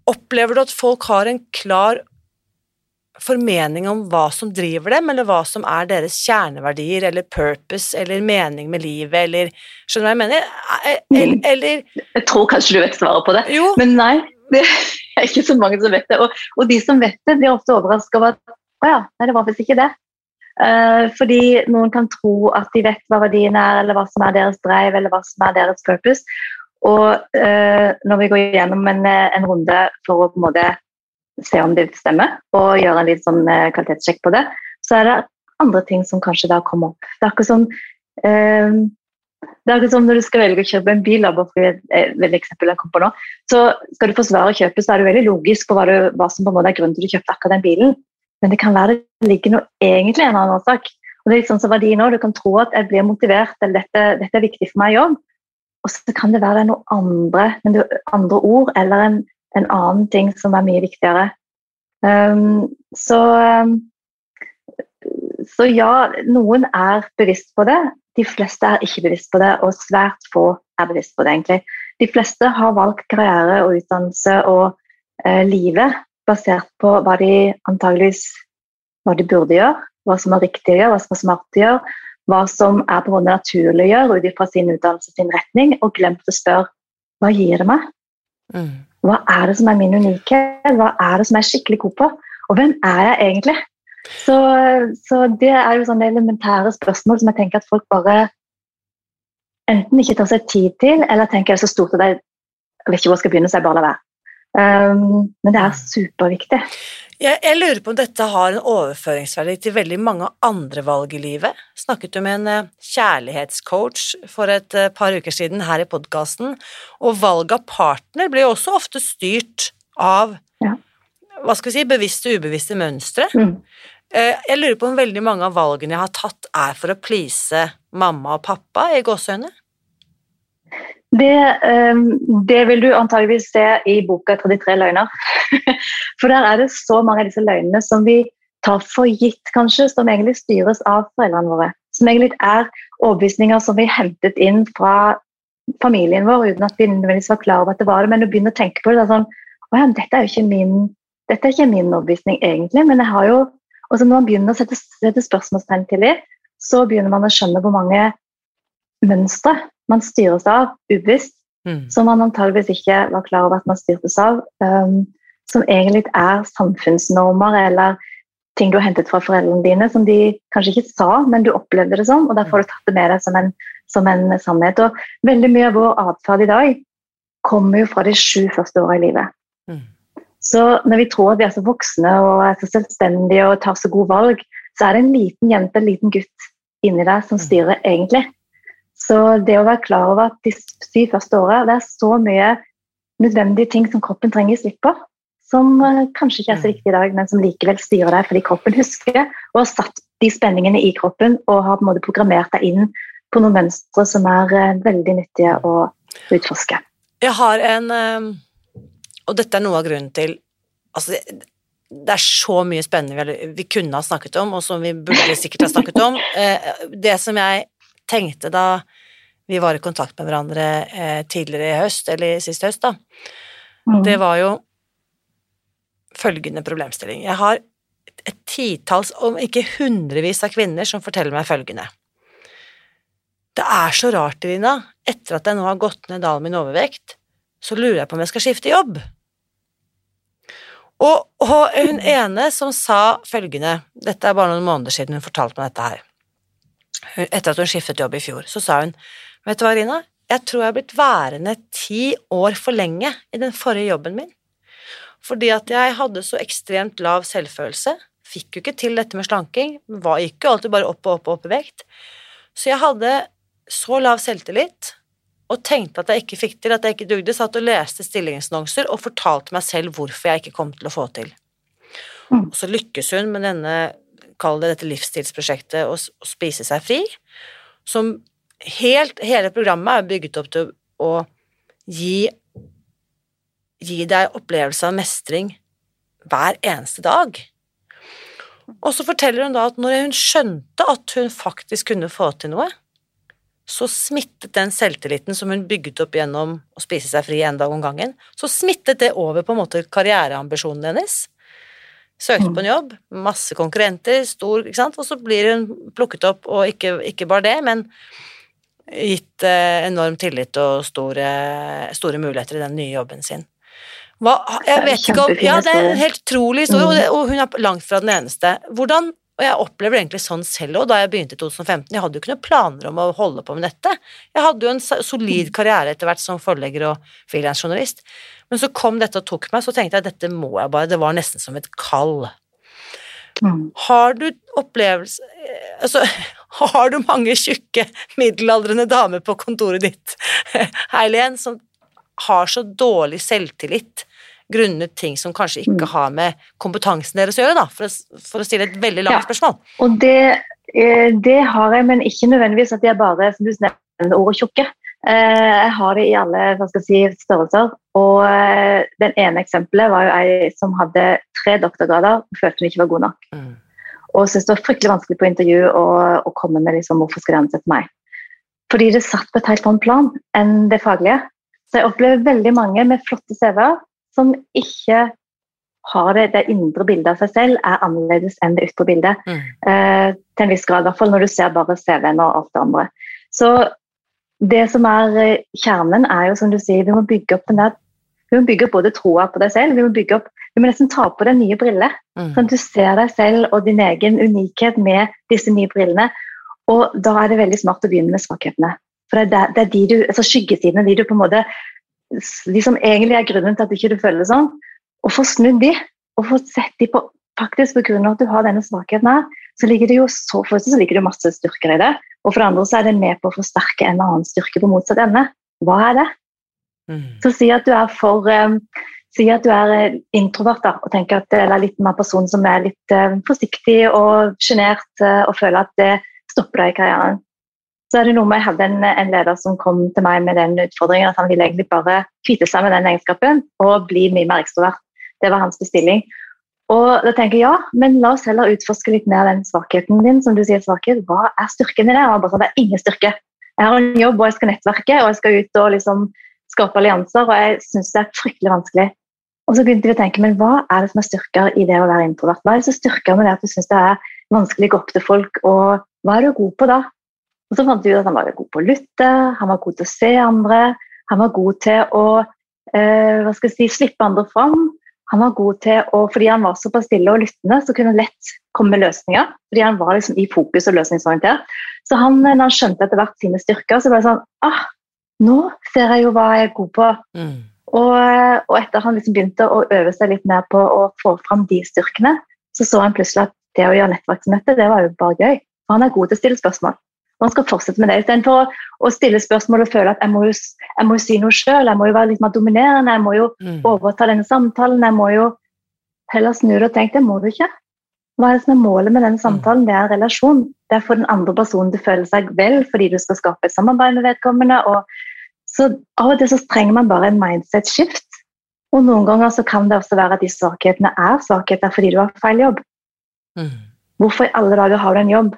Opplever du at folk har en klar formening om hva som driver dem, eller hva som er deres kjerneverdier, eller purpose, eller mening med livet, eller Skjønner du hva jeg mener? Eller, mm. eller
Jeg tror kanskje du vet svaret på det,
jo.
men nei. Det er ikke så mange som vet det. Og, og de som vet det, blir ofte overraska over at å ja, nei, det var faktisk ikke det. Uh, fordi noen kan tro at de vet hva verdiene er, eller hva som er deres drive, eller hva som er deres purpose. Og eh, når vi går gjennom en, en runde for å på en måte se om det stemmer, og gjøre en litt sånn eh, kvalitetssjekk på det, så er det andre ting som kanskje da kommer opp. Det er akkurat som eh, det er akkurat som når du skal velge å kjøpe en bil, for et eksempel jeg kom på nå, så skal du forsvare kjøpet, så er det veldig logisk på hva, du, hva som på en måte er grunnen til at du kjøpte akkurat den bilen. Men det kan være det ligger noe egentlig en annen årsak. Og det er liksom som verdi nå, Du kan tro at jeg blir motivert, eller dette, dette er viktig for meg i jobb. Og så kan det være noe andre, andre ord eller en en annen ting som er mye viktigere. Um, så, um, så ja, noen er bevisst på det. De fleste er ikke bevisst på det, og svært få er bevisst på det. egentlig. De fleste har valgt karriere og utdannelse og eh, livet basert på hva de antageligvis hva de burde gjøre, hva som er riktig å gjøre, hva som er smart å gjøre, hva som er på en måte naturlig å gjøre ut fra sin utdannelse sin retning, og glemt å spørre hva gir det meg?
Mm.
Hva er det som er min unikhet? Hva er det som jeg er skikkelig god på? Og hvem er jeg egentlig? Så, så det er jo sånne elementære spørsmål som jeg tenker at folk bare enten ikke tar seg tid til, eller tenker det er så stort at jeg vet ikke hvor jeg skal begynne, så jeg bare lar være. Um, men det er superviktig.
Jeg, jeg, lurer på om dette har en overføringsverdi til veldig mange andre valg i livet. Snakket du med en uh, kjærlighetscoach for et uh, par uker siden her i podkasten, og valg av partner blir jo også ofte styrt av
ja.
hva skal vi si, bevisste og ubevisste mønstre.
Mm.
Uh, jeg lurer på om veldig mange av valgene jeg har tatt, er for å please mamma og pappa, i gåseøyne?
Det, ehm, det, vil du antageligvis se i boka 33 løgner. For der er det så mange av disse løgnene som vi tar for gitt, kanskje, som egentlig styres av foreldrene våre. Som egentlig er overbevisninger som vi hentet inn fra familien vår uten at vi nødvendigvis var klar over at det var det. Men du begynner å tenke på det, det er sånn Å ja, dette er jo ikke min, dette er ikke min overbevisning egentlig, men jeg har jo Og så når man begynner å sette, sette spørsmålstegn til dem, så begynner man å skjønne hvor mange mønstre man styres av ubevisst, mm. som man antageligvis ikke var klar over at man styrtes av. Um, som egentlig er samfunnsnormer eller ting du har hentet fra foreldrene dine, som de kanskje ikke sa, men du opplevde det sånn, og derfor har du tatt det med deg som en, som en sannhet. Og veldig mye av vår atferd i dag kommer jo fra de sju første åra i livet. Mm. Så når vi tror at vi er så voksne og er så selvstendige og tar så gode valg, så er det en liten jente, en liten gutt inni deg som mm. styrer egentlig. Så det å være klar over at de syv første åra det er så mye nødvendige ting som kroppen trenger slipp på, som uh, kanskje ikke er så mm. viktig i dag, men som likevel styrer deg fordi kroppen husker og har satt de spenningene i kroppen og har på en måte programmert deg inn på noen mønstre som er uh, veldig nyttige å utforske.
Jeg har en uh, Og dette er noe av grunnen til Altså, det er så mye spennende vi, vi, kunne ha snakket om, og som vi burde sikkert ha snakket om. Det som jeg tenkte da vi var i kontakt med hverandre eh, tidligere i høst, eller sist høst, da, mm. det var jo følgende problemstilling. Jeg har et titalls, om ikke hundrevis av kvinner som forteller meg følgende. Det er så rart, Irina, etter at jeg nå har gått ned dalen min overvekt, så lurer jeg på om jeg skal skifte jobb. Og, og hun ene som sa følgende, dette er bare noen måneder siden hun fortalte meg dette her etter at hun skiftet jobb i fjor, så sa hun Vet du hva, Rina, jeg tror jeg har blitt værende ti år for lenge i den forrige jobben min. Fordi at jeg hadde så ekstremt lav selvfølelse, fikk jo ikke til dette med slanking, var, gikk jo alltid bare opp og opp og opp i vekt. Så jeg hadde så lav selvtillit og tenkte at jeg ikke fikk til, at jeg ikke dugde, satt og leste stillingsannonser og fortalte meg selv hvorfor jeg ikke kom til å få til. Mm. Og så lykkes hun med denne kall det dette livsstilsprosjektet, å, spise seg fri, som helt, hele programmet er bygget opp til å gi, gi deg opplevelse av mestring hver eneste dag. Og så forteller hun da at når hun skjønte at hun faktisk kunne få til noe, så smittet den selvtilliten som hun bygget opp gjennom å spise seg fri en dag om gangen, så smittet det over på en måte karriereambisjonen hennes. Søkte på en jobb, masse konkurrenter, stor, ikke sant, og så blir hun plukket opp, og ikke, ikke bare det, men gitt eh, enorm tillit og store, store, muligheter i den nye jobben sin. Hva, jeg vet ikke om Ja, det er en helt utrolig historie, og, det, mm. og hun er langt fra den eneste. Hvordan og jeg opplever egentlig sånn selv òg, da jeg begynte i 2015. Jeg hadde jo ikke noen planer om å holde på med dette. Jeg hadde jo en solid karriere etter hvert som forlegger og frilansjournalist. Men så kom dette og tok meg, så tenkte jeg at dette må jeg bare. Det var nesten som et kall. Mm. Har du opplevelse Altså, har du mange tjukke, middelaldrende damer på kontoret ditt, Eileen, som har så dårlig selvtillit grunnet ting som kanskje ikke mm. har med kompetansen deres å gjøre, da, for å, for å stille et veldig langt ja. spørsmål.
Og det, eh, det, har jeg, men ikke nødvendigvis at er bare som du nevner ordet tjukke. Eh, jeg har det i alle hva skal jeg si, størrelser. Og eh, den ene eksempelet var jo ei som hadde tre doktorgrader og følte hun ikke var god nok. Mm. Og syntes det var fryktelig vanskelig på intervju å, å komme med liksom, hvorfor skal de ansette meg. Fordi det satt på et helt annet plan enn det faglige. Så jeg opplever veldig mange med flotte CV-er som ikke har det, det indre bildet av seg selv, er annerledes enn det ytre bildet. Mm. Eh, til en viss grad, i hvert fall når du ser bare CV-en og alt det andre. Så det som er eh, kjernen, er jo som du sier, vi må bygge opp den der Vi må bygge opp både troa på deg selv, vi må bygge opp vi må nesten ta på deg nye briller.
Mm.
Sånn at du ser deg selv og din egen unikhet med disse nye brillene. Og da er det veldig smart å begynne med svakhetene. For det er, det er de du, altså skyggesidene, de du på en måte De som egentlig er grunnen til at du ikke føler sånn. Og få snudd de, og få sett de på faktisk på grunn av at du har denne svakheten her, så ligger det jo så, for så ligger det masse styrker i det. Og for det andre så er det med på å forsterke en annen styrke på motsatt ende. Hva er det?
Mm.
Så si at du er for um, Si at du er eh, introvert da, og tenker at eller litt mer person som er litt uh, forsiktig og sjenert uh, og føler at det stopper deg i karrieren. Så er det noe med Jeg hadde en, en, leder som kom til meg med den utfordringen at han ville egentlig bare kvitte seg med den egenskapen og bli mye mer ekstrovert. Det var hans bestilling. Og da tenker jeg ja, men la oss heller utforske litt mer den svakheten din. som du sier svakhet. Hva er styrken din? Og bare sånn, det er ingen styrke. Jeg har en jobb, og jeg skal nettverke, og jeg skal ut og liksom skape allianser, og jeg syns det er fryktelig vanskelig. Og så begynte vi å tenke, men hva er det som er styrker i det å være introvert? Hva er det som styrker med det at du syns det er vanskelig å gå opp til folk, og hva er du god på da? Og så fant vi ut at han var god på å lytte, han var god til å se andre, han var god til å eh, hva skal jeg si, slippe andre fram. Han var god til å, Fordi han var såpass stille og lyttende, så kunne han lett komme med løsninger. fordi han var liksom i fokus og løsningsorientert. Så han, når han skjønte etter hvert sine styrker, så ble det sånn ah, Nå ser jeg jo hva jeg er god på.
Mm.
Og, og, etter han liksom begynte å øve seg litt mer på å få fram de styrkene, så så han plutselig at det å gjøre nettverksmøte, det var jo bare gøy. For han er god til å stille spørsmål. Han skal fortsette med det. Istedenfor å, å stille spørsmål og føle at jeg må jo, jeg må jo si noe sjøl, jeg må jo være litt mer dominerende, jeg må jo
Mm.
overta denne samtalen, jeg må jo heller snu det og tenke det må du ikke. Hva er det som er målet med denne samtalen? Det er en relasjon. Det er for den andre personen til å føle seg vel fordi du skal skape et samarbeid med vedkommende. og så Av og til så trenger man bare en mindset-skift. Og noen ganger så kan det også være at de svakhetene er svakheter fordi du har feil jobb.
Mm.
Hvorfor i alle dager har du en jobb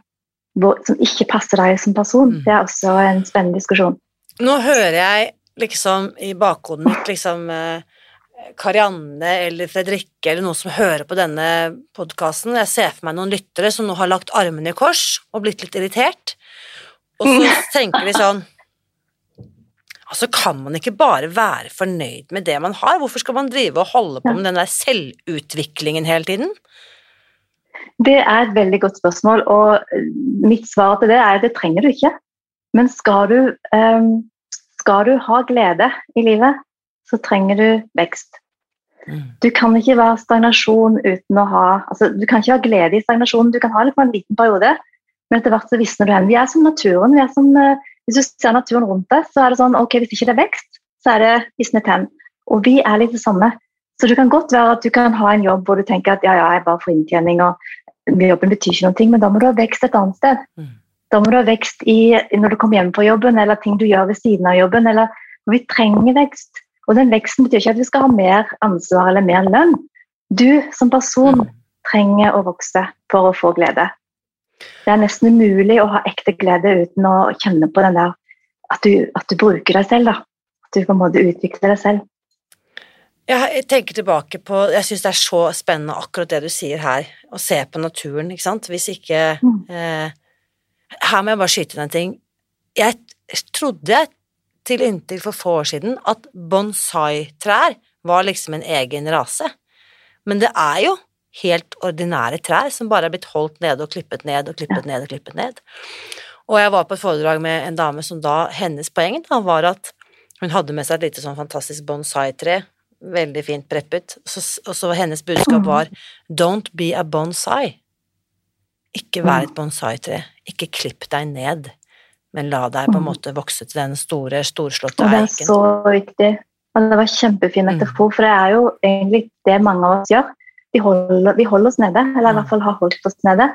som ikke passer deg som person?
Mm.
Det er også en spennende diskusjon.
Nå hører jeg liksom i bakhodet mitt liksom eh, Karianne eller Fredrikke eller noen som hører på denne podkasten. Jeg ser for meg noen lyttere som nå har lagt armene i kors og blitt litt irritert. Og så tenker de sånn Altså, kan man ikke bare være fornøyd med det man har? Hvorfor skal man drive og holde på med den der selvutviklingen hele tiden?
Det er et veldig godt spørsmål, og mitt svar til det er at det trenger du ikke. Men skal du, um, skal du ha glede i livet, så trenger du vekst.
Mm.
Du kan ikke være stagnasjon uten å ha altså, Du kan ikke ha glede i stagnasjonen. Du kan ha det på en liten periode, men etter hvert så visner du hen. Vi er som naturen. vi er som uh, hvis du ser naturen rundt deg, så er det sånn ok, hvis ikke det er vekst, så er det visnet hen. Og vi er litt det samme. Så det kan godt være at du kan ha en jobb hvor du tenker at ja, ja, jeg bare får inntjening, og jobben betyr ikke noe, men da må du ha vekst et annet sted.
Mm.
Da må du ha vekst i, når du kommer hjem fra jobben, eller ting du gjør ved siden av jobben. eller Vi trenger vekst. Og den veksten betyr ikke at vi skal ha mer ansvar eller mer lønn. Du som person
Mm.
trenger å vokse for å få glede. Det er nesten umulig å ha ekte glede uten å kjenne på den der at du, at du bruker deg selv. da. At du på en måte utvikler deg selv.
Jeg tenker tilbake på Jeg syns det er så spennende akkurat det du sier her, å se på naturen, ikke sant. Hvis ikke
Mm.
eh, Her må jeg bare skyte inn en ting. Jeg trodde til inntil for få år siden at bonsai-trær var liksom en egen rase. Men det er jo helt ordinære trær som bare er blitt holdt nede og klippet ned og klippet ned og klippet ned. Og jeg var på et foredrag med en dame som da Hennes poeng da var at hun hadde med seg et lite sånn fantastisk bonsai-tre, veldig fint preppet, så, og så hennes budskap var Don't be a bonsai. Ikke vær et bonsai-tre. Ikke klipp deg ned, men la deg på en måte vokse til den store, storslåtte
eiken. det er så viktig. Og det var kjempefin
Mm.
metafor, for det er jo egentlig det mange av oss gjør. Vi holder, vi holder oss nede, eller i
Mm.
hvert fall har holdt oss nede.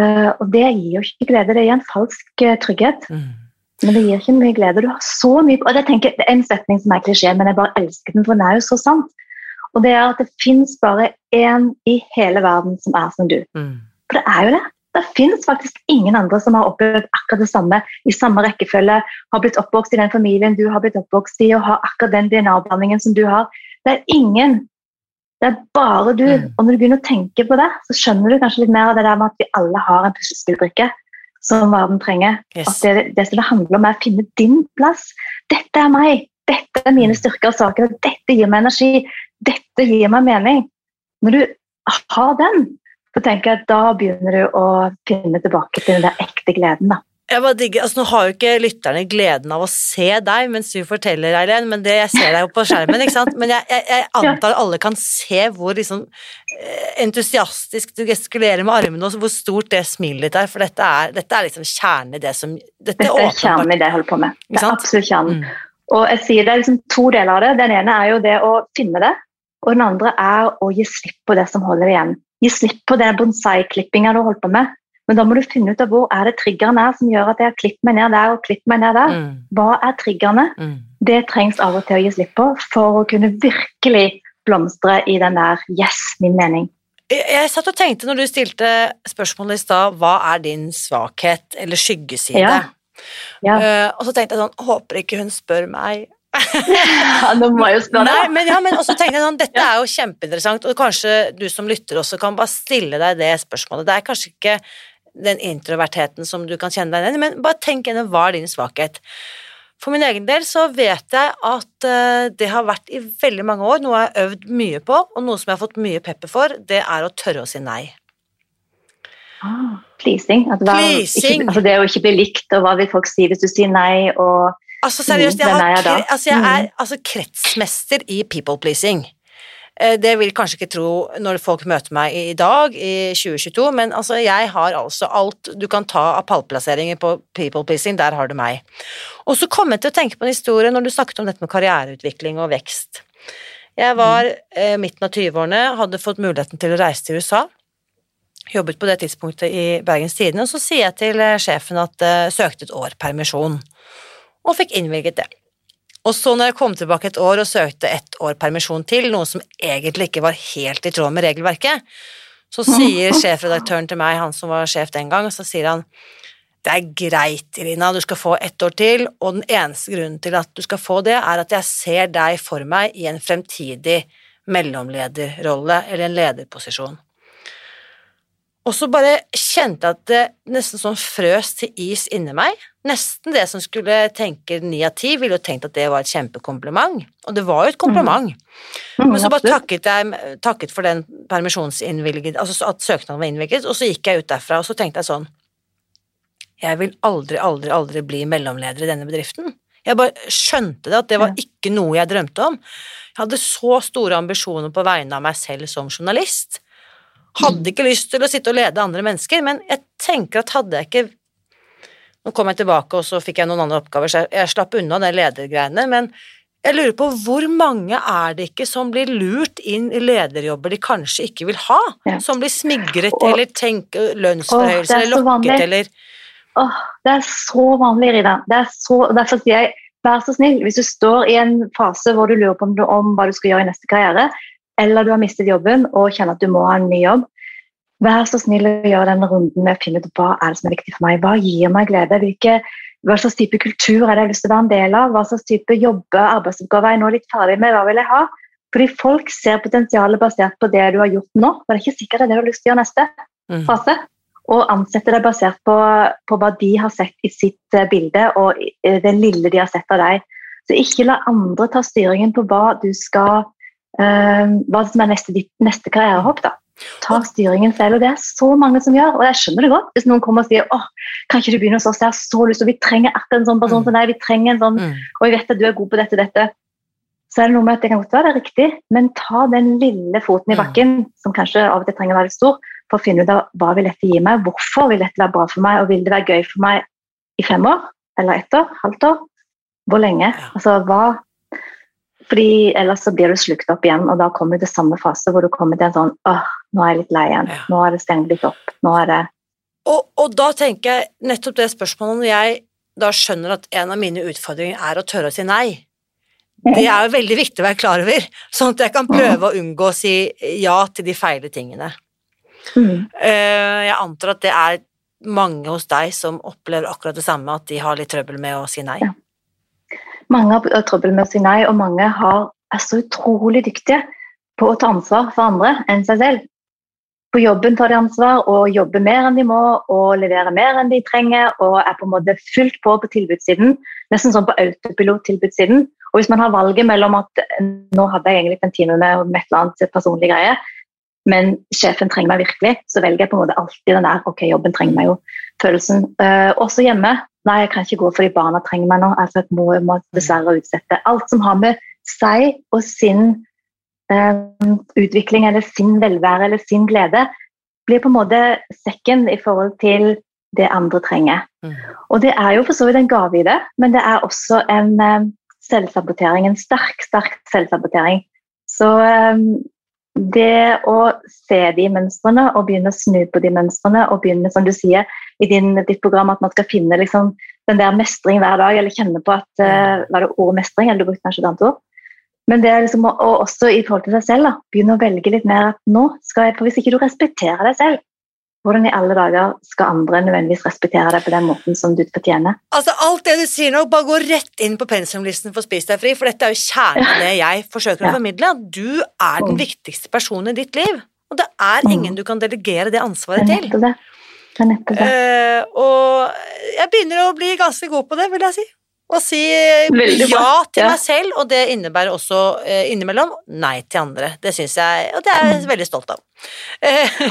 Eh, og det gir jo ikke glede, det gir en falsk eh, trygghet.
Mm.
Men det gir ikke mye glede. Du har så mye Og jeg tenker, Det er en setning som er klisjé, men jeg bare elsker den, for den er jo så sant. Og det er at det fins bare én i hele verden som er som du.
Mm.
For det er jo det. Det finnes faktisk ingen andre som har opplevd akkurat det samme i samme rekkefølge, har blitt oppvokst i den familien du har blitt oppvokst i, og har akkurat den DNA-blandingen som du har. Det er ingen. Det er bare du.
Mm.
Og når du begynner å tenke på det, så skjønner du kanskje litt mer av det der med at vi alle har en puslespillbrikke som verden trenger.
Yes.
At det, det som det handler om, er å finne din plass. Dette er meg. Dette er mine styrker og saker. Dette gir meg energi. Dette gir meg mening. Når du har den, så tenker jeg at da begynner du å finne tilbake til den ekte gleden. da.
Altså Nå har jo ikke lytterne gleden av å se deg mens du forteller, Eileen, men det, jeg ser deg jo på skjermen. ikke sant? Men jeg, jeg, jeg antar alle kan se hvor liksom eh, entusiastisk du gestikulerer med armene, og hvor stort det smilet ditt er, for dette er, dette er liksom kjernen i det som Dette,
Dette er kjernen i det jeg holder på med. Det er absolutt kjernen.
Mm.
Og jeg sier det er liksom to deler av det. Den ene er jo det å finne det, og den andre er å gi slipp på det som holder igjen. Gi slipp på den bonsai-klippinga du holder på med. Men da må du finne ut av hvor er det triggeren er som gjør at jeg har klippet meg ned der og klippet meg ned der.
Mm,
Hva er triggerne?
mm.
Det trengs av og til å gi slipp på for å kunne virkelig blomstre i den der 'yes, min mening'.
Jeg, jeg satt og tenkte når du stilte spørsmålet i stad, hva er din svakhet eller skyggeside?
Ja. Ja.
Uh, og så tenkte jeg sånn, håper ikke hun spør meg.
Ja, nå må jeg jo spørre
Nei, men, ja, men også tenkte jeg sånn, dette er jo kjempeinteressant, og kanskje du som lytter også kan bare stille deg det spørsmålet. Det er kanskje ikke den introvertheten som du kan kjenne deg igjen i, men bare tenk gjennom hva er din svakhet. For min egen del så vet jeg at eh, det har vært i veldig mange år, noe jeg har øvd mye på, og noe som jeg har fått mye pepper for, det er å tørre å si nei.
Ah, pleasing. Hva,
Pleasing.
Ikke, altså det å ikke bli likt, og hva vil folk si hvis du sier nei, og
Altså seriøst, jeg, har, altså, jeg
Mm.
er altså, kretsmester i people pleasing. Eh, Det vil kanskje ikke tro når folk møter meg i dag, i 2022, men altså, jeg har altså alt du kan ta av pallplasseringer på people pleasing, der har du meg. Og så kom jeg til å tenke på en historie når du snakket om dette med karriereutvikling og vekst. Jeg var eh, midten av 20-årene, hadde fått muligheten til å reise til USA. Jobbet på det tidspunktet i Bergens Tidende, og så sier jeg til eh, sjefen at jeg søkte et år permisjon, og fikk innvilget det. Og så når jeg kom tilbake et år og søkte ett år permisjon til, noe som egentlig ikke var helt i tråd med regelverket, så sier sjefredaktøren til meg, han som var sjef den gang, så sier han det er greit, Irina, du skal få ett år til, og den eneste grunnen til at du skal få det, er at jeg ser deg for meg i en fremtidig mellomlederrolle eller en lederposisjon. Og så bare kjente jeg at det nesten sånn frøs til is inni meg. Nesten det som skulle tenke ni av ti, ville jo tenkt at det var et kjempekompliment. Og det var jo et kompliment.
Mm,
Men så bare takket jeg takket for den permisjonsinnvilget, altså at søknaden var innvilget, og så gikk jeg ut derfra, og så tenkte jeg sånn Jeg vil aldri, aldri, aldri bli mellomleder i denne bedriften. Jeg bare skjønte det, at det var ikke noe jeg drømte om. Jeg hadde så store ambisjoner på vegne av meg selv som journalist. Hadde ikke lyst til å sitte og lede andre mennesker, men jeg tenker at hadde jeg ikke Nå kom jeg tilbake, og så fikk jeg noen andre oppgaver, så jeg, jeg slapp unna de ledergreiene, men jeg lurer på hvor mange er det ikke som blir lurt inn i lederjobber de kanskje ikke vil ha?
Ja.
Som blir smigret
Og-
eller tenker lønnsforhøyelse
er
eller lokket eller
Åh, det er så vanlig, Rida. Det er så, derfor sier jeg, vær så snill, hvis du står i en fase hvor du lurer på om, om hva du skal gjøre i neste karriere, eller du har mistet jobben og kjenner at du må ha en ny jobb, vær så snill å gjøre denne runden med å finne ut hva er det som er viktig for meg. Hva gir meg glede? Hvilke, hva slags type kultur er det jeg har lyst til å være en del av? Hva slags type jobbe, arbeidsoppgaver er jeg nå litt ferdig med? Hva vil jeg ha? Fordi folk ser potensialet basert på det du har gjort nå, og det er ikke sikkert det er det du har lyst til å gjøre neste
mm.
fase, og ansette deg basert på, på hva de har sett i sitt eh, bilde, og eh, det lille de har sett av deg. Så ikke la andre ta styringen på hva du skal eh, hva som er neste, neste karrierehopp. da. Ta styringen selv, og det er så mange som gjør. Og jeg skjønner det godt hvis noen kommer og sier åh, kan ikke du begynne hos oss, jeg har så lyst, og vi trenger akkurat en sånn person
Mm.
som deg, vi trenger en sånn,
Mm.
og jeg vet at du er god på dette, dette. Så er det noe med at det kan godt være det er riktig, men ta den lille foten i
Mm.
bakken, som kanskje av og til trenger å være litt stor, for å finne ut av hva vil dette gi meg, hvorfor vil dette være bra for meg, og vil det være gøy for meg i fem år, eller ett år, halvt år, hvor lenge? Altså hva fordi ellers så blir du slukt opp igjen, og da kommer du til samme fase hvor du kommer til en sånn åh, nå er jeg litt lei igjen,
Ja.
nå er det stengt litt opp, nå er det
Og, og da tenker jeg nettopp det spørsmålet når jeg da skjønner at en av mine utfordringer er å tørre å si nei. Det er jo veldig viktig å være klar over, sånn at jeg kan prøve å unngå å si ja til de feile tingene.
mm,
Eh, Jeg antar at det er mange hos deg som opplever akkurat det samme, at de har litt trøbbel med å si nei.
Ja. Mange har trøbbel med å si nei, og mange har, er så utrolig dyktige på å ta ansvar for andre enn seg selv. På jobben tar de ansvar og jobber mer enn de må og leverer mer enn de trenger og er på en måte fullt på på tilbudssiden. Nesten sånn på autopilot-tilbudssiden. Og hvis man har valget mellom at nå hadde jeg egentlig en time med, med et eller annet personlig greie, men sjefen trenger meg virkelig, så velger jeg på en måte alltid den der ok, jobben trenger meg jo-følelsen. Uh, også hjemme. Nei, jeg kan ikke gå fordi barna trenger meg nå. altså jeg må, må dessverre utsette. Alt som har med seg og sin uh, utvikling eller sin velvære eller sin glede, blir på en måte sekken i forhold til det andre trenger. Mm. Og det er jo for så vidt en gave i det, men det er også en uh, selvsabotering. En sterk, sterk selvsabotering. Så um, det å se de mønstrene og begynne å snu på de mønstrene og begynne, som du sier i din, ditt program, at man skal finne liksom, den der mestring hver dag, eller kjenne på at uh, Var det ordet mestring, eller du brukte kanskje et annet ord? Men det er liksom, og også i forhold til seg selv, da, begynne å velge litt mer at nå skal jeg For hvis ikke du respekterer deg selv, hvordan i alle dager skal andre nødvendigvis respektere deg på den måten som du fortjener?
Altså Alt det du sier nå, bare gå rett inn på pensumlisten for Spis deg fri, for dette er jo kjernen av det jeg forsøker å formidle. Du er den mm. viktigste personen i ditt liv, og det er mm. ingen du kan delegere det ansvaret til.
Det er nettopp det.
Uh, og jeg begynner å bli ganske god på det, vil jeg si. Å si ja til meg selv, og det innebærer også eh, innimellom nei til andre. Det syns jeg, og det er jeg mm. veldig stolt av.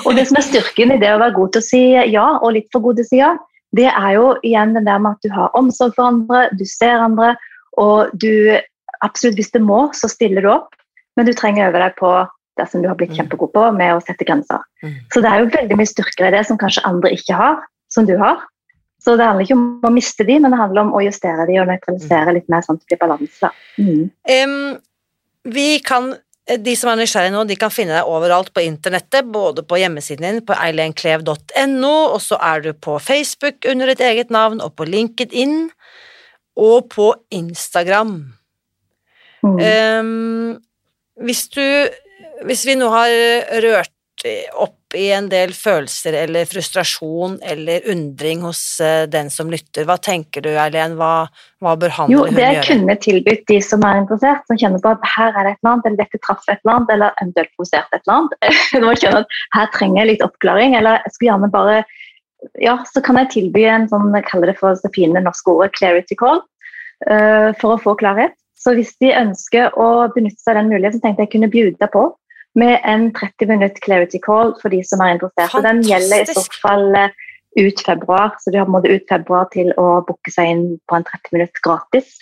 og det som er styrken i det å være god til å si ja, og litt for god til å si ja, det er jo igjen den der med at du har omsorg for andre, du ser andre, og du absolutt hvis det må, så stiller du opp, men du trenger å øve deg på det som du har blitt mm. kjempegod på, med å sette grenser. Mm. Så det er jo veldig mye styrker i det som kanskje andre ikke har, som du har. Så det handler ikke om å miste de, men det handler om å justere de og nøytralisere litt mer sånn at det blir balanse. Mm.
Um, vi kan de som er nysgjerrige nå, de kan finne deg overalt på internettet, både på hjemmesiden din, på eilenklev.no, og så er du på Facebook under ditt eget navn, og på LinkedIn, og på Instagram. Mm. Um, hvis du Hvis vi nå har rørt opp i en del følelser eller frustrasjon eller undring hos eh, den som lytter. Hva tenker du, Eileen? Hva, hva, bør han
jo, eller hun gjøre? Jo, det kunne tilbudt de som er interessert, som kjenner på at her er det et eller annet, eller dette traff et eller annet, eller eventuelt provosert et eller annet. Kjenner at her trenger jeg litt oppklaring, eller jeg skulle gjerne bare Ja, så kan jeg tilby en sånn, jeg kaller det for så fine norske ordet, clarity call, uh, for å få klarhet. Så hvis de ønsker å benytte seg av den muligheten, tenkte jeg kunne bjude på med en 30 minutt clarity call for de som er interessert. Fantastisk. Den gjelder i så fall eh, ut februar, så de har på en måte ut februar til å booke seg inn på en 30 minutt gratis.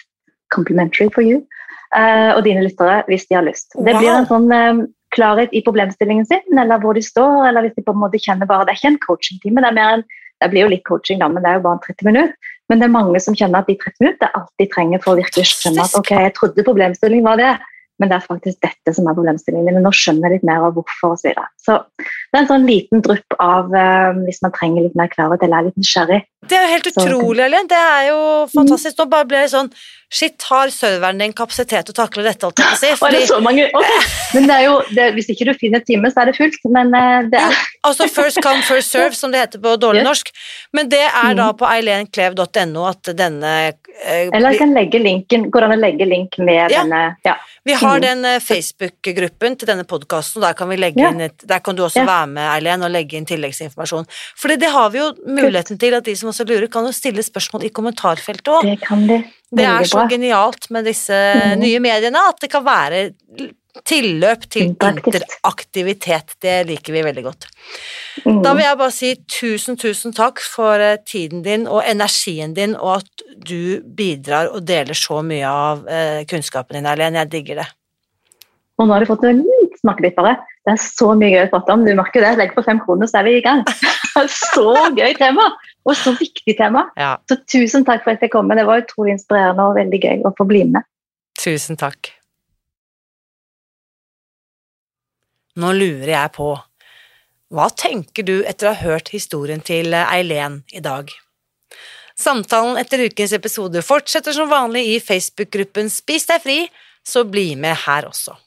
Complimentary for you. Uh, og dine lyttere, hvis de har lyst. Det blir en sånn uh, klarhet i problemstillingen sin, eller hvor de står, eller hvis de på en måte kjenner bare Det er ikke en coachingtime, det er mer en det blir jo litt coaching, da, men det er jo bare en 30 minutter. Men det er mange som kjenner at de 30 minutter er alt de trenger for å virkelig skjønne at ok, jeg trodde problemstillingen var det, men det er faktisk dette som er problemstillingen Men Nå skjønner jeg litt mer av hvorfor osv. Så, videre. så det er en sånn liten drypp av uh, hvis man trenger litt mer klarhet eller er litt nysgjerrig.
Det er jo helt utrolig, Elin. Det er jo fantastisk. Nå bare blir det sånn Shit, har serveren din kapasitet til å takle dette? jeg si?
Fordi... det så mange? Okay. Men det er jo, det, hvis ikke du finner time, så er det fullt. Men uh, det er
Altså first come, first serve, som det heter på dårlig yes. norsk. Men det er da mm. på eilenklev.no at denne
Eller Eller kan legge linken, går an å legge link med ja. denne ja.
Vi har mm. den Facebook-gruppen til denne podkasten, og der kan, ja. et, der kan du også være med, Eileen, og legge inn tilleggsinformasjon. For det har vi jo muligheten til at de som også lurer, kan jo stille spørsmål i kommentarfeltet òg.
Det kan de.
Det er så genialt med disse mm. nye mediene at det kan være tilløp til interaktivitet. Det liker vi veldig godt. Mm. Da vil jeg bare si tusen, tusen takk for eh, tiden din og energien din, og at du bidrar og deler så mye av eh, kunnskapen din, Erlend. Jeg digger det.
Og nå har du fått en litt smakebit bare. Det er så mye gøy å prate om. Du merker det. Legg på fem kroner, så er vi i gang. så gøy tema! Og så viktig tema. Ja. Så tusen takk for at jeg kom. med. Det var utrolig inspirerende og veldig gøy å få bli med.
Tusen takk. Nå lurer jeg på, hva tenker du etter å ha hørt historien til Eileen i dag? Samtalen etter ukens episode fortsetter som vanlig i Facebook-gruppen Spis deg fri, så bli med her også.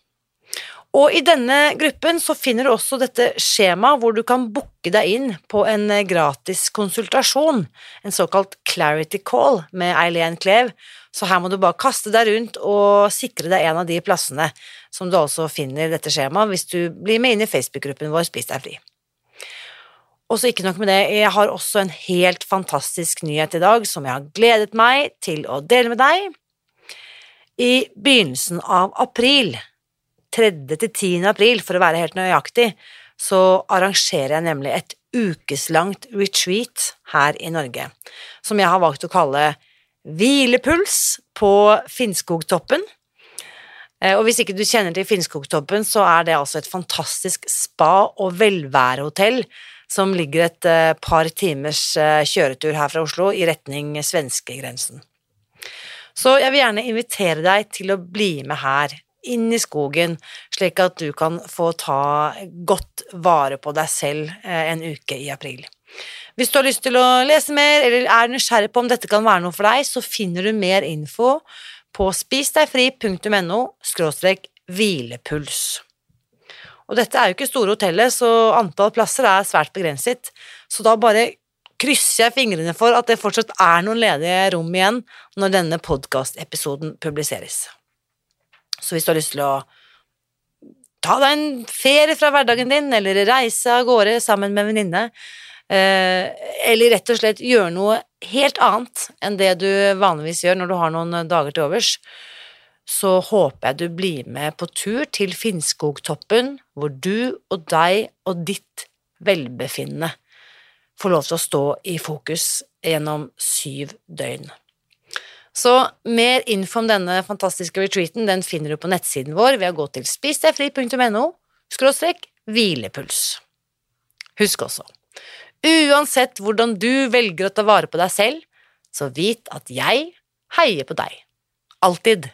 Og i denne gruppen så finner du også dette skjemaet hvor du kan booke deg inn på en gratis konsultasjon, en såkalt clarity call med Eileen Klev, så her må du bare kaste deg rundt og sikre deg en av de plassene som du altså finner dette skjemaet hvis du blir med inn i Facebook-gruppen vår Spis deg fri. Og så ikke nok med det, jeg har også en helt fantastisk nyhet i dag som jeg har gledet meg til å dele med deg. I begynnelsen av april, 3. til 10. april for å være helt nøyaktig, så arrangerer jeg nemlig et ukeslangt retreat her i Norge, som jeg har valgt å kalle Hvilepuls på Finnskogtoppen. Eh, og hvis ikke du kjenner til Finnskogtoppen, så er det altså et fantastisk spa- og velværehotell som ligger et eh, par timers eh, kjøretur her fra Oslo i retning svenskegrensen. Så jeg vil gjerne invitere deg til å bli med her, inn i skogen, slik at du kan få ta godt vare på deg selv en uke i april. Hvis du har lyst til å lese mer, eller er nysgjerrig på om dette kan være noe for deg, så finner du mer info på spisdegfri.no hvilepuls. Og dette er jo ikke store hotellet, så antall plasser er svært begrenset, så da bare krysser jeg fingrene for at det fortsatt er noen ledige rom igjen når denne podkastepisoden publiseres. Så hvis du har lyst til å ta deg en ferie fra hverdagen din, eller reise av gårde sammen med en venninne, eh, eller rett og slett gjøre noe helt annet enn det du vanligvis gjør når du har noen dager til overs, så håper jeg du blir med på tur til Finnskogtoppen, hvor du og deg og ditt velbefinnende får lov til å stå i fokus gjennom syv døgn. Så mer info om denne fantastiske retreaten den finner du på nettsiden vår ved å gå til spisdegfri.no skråstrek hvilepuls. Husk også, uansett hvordan du velger å ta vare på deg selv, så vit at jeg heier på deg. Alltid.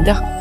rien.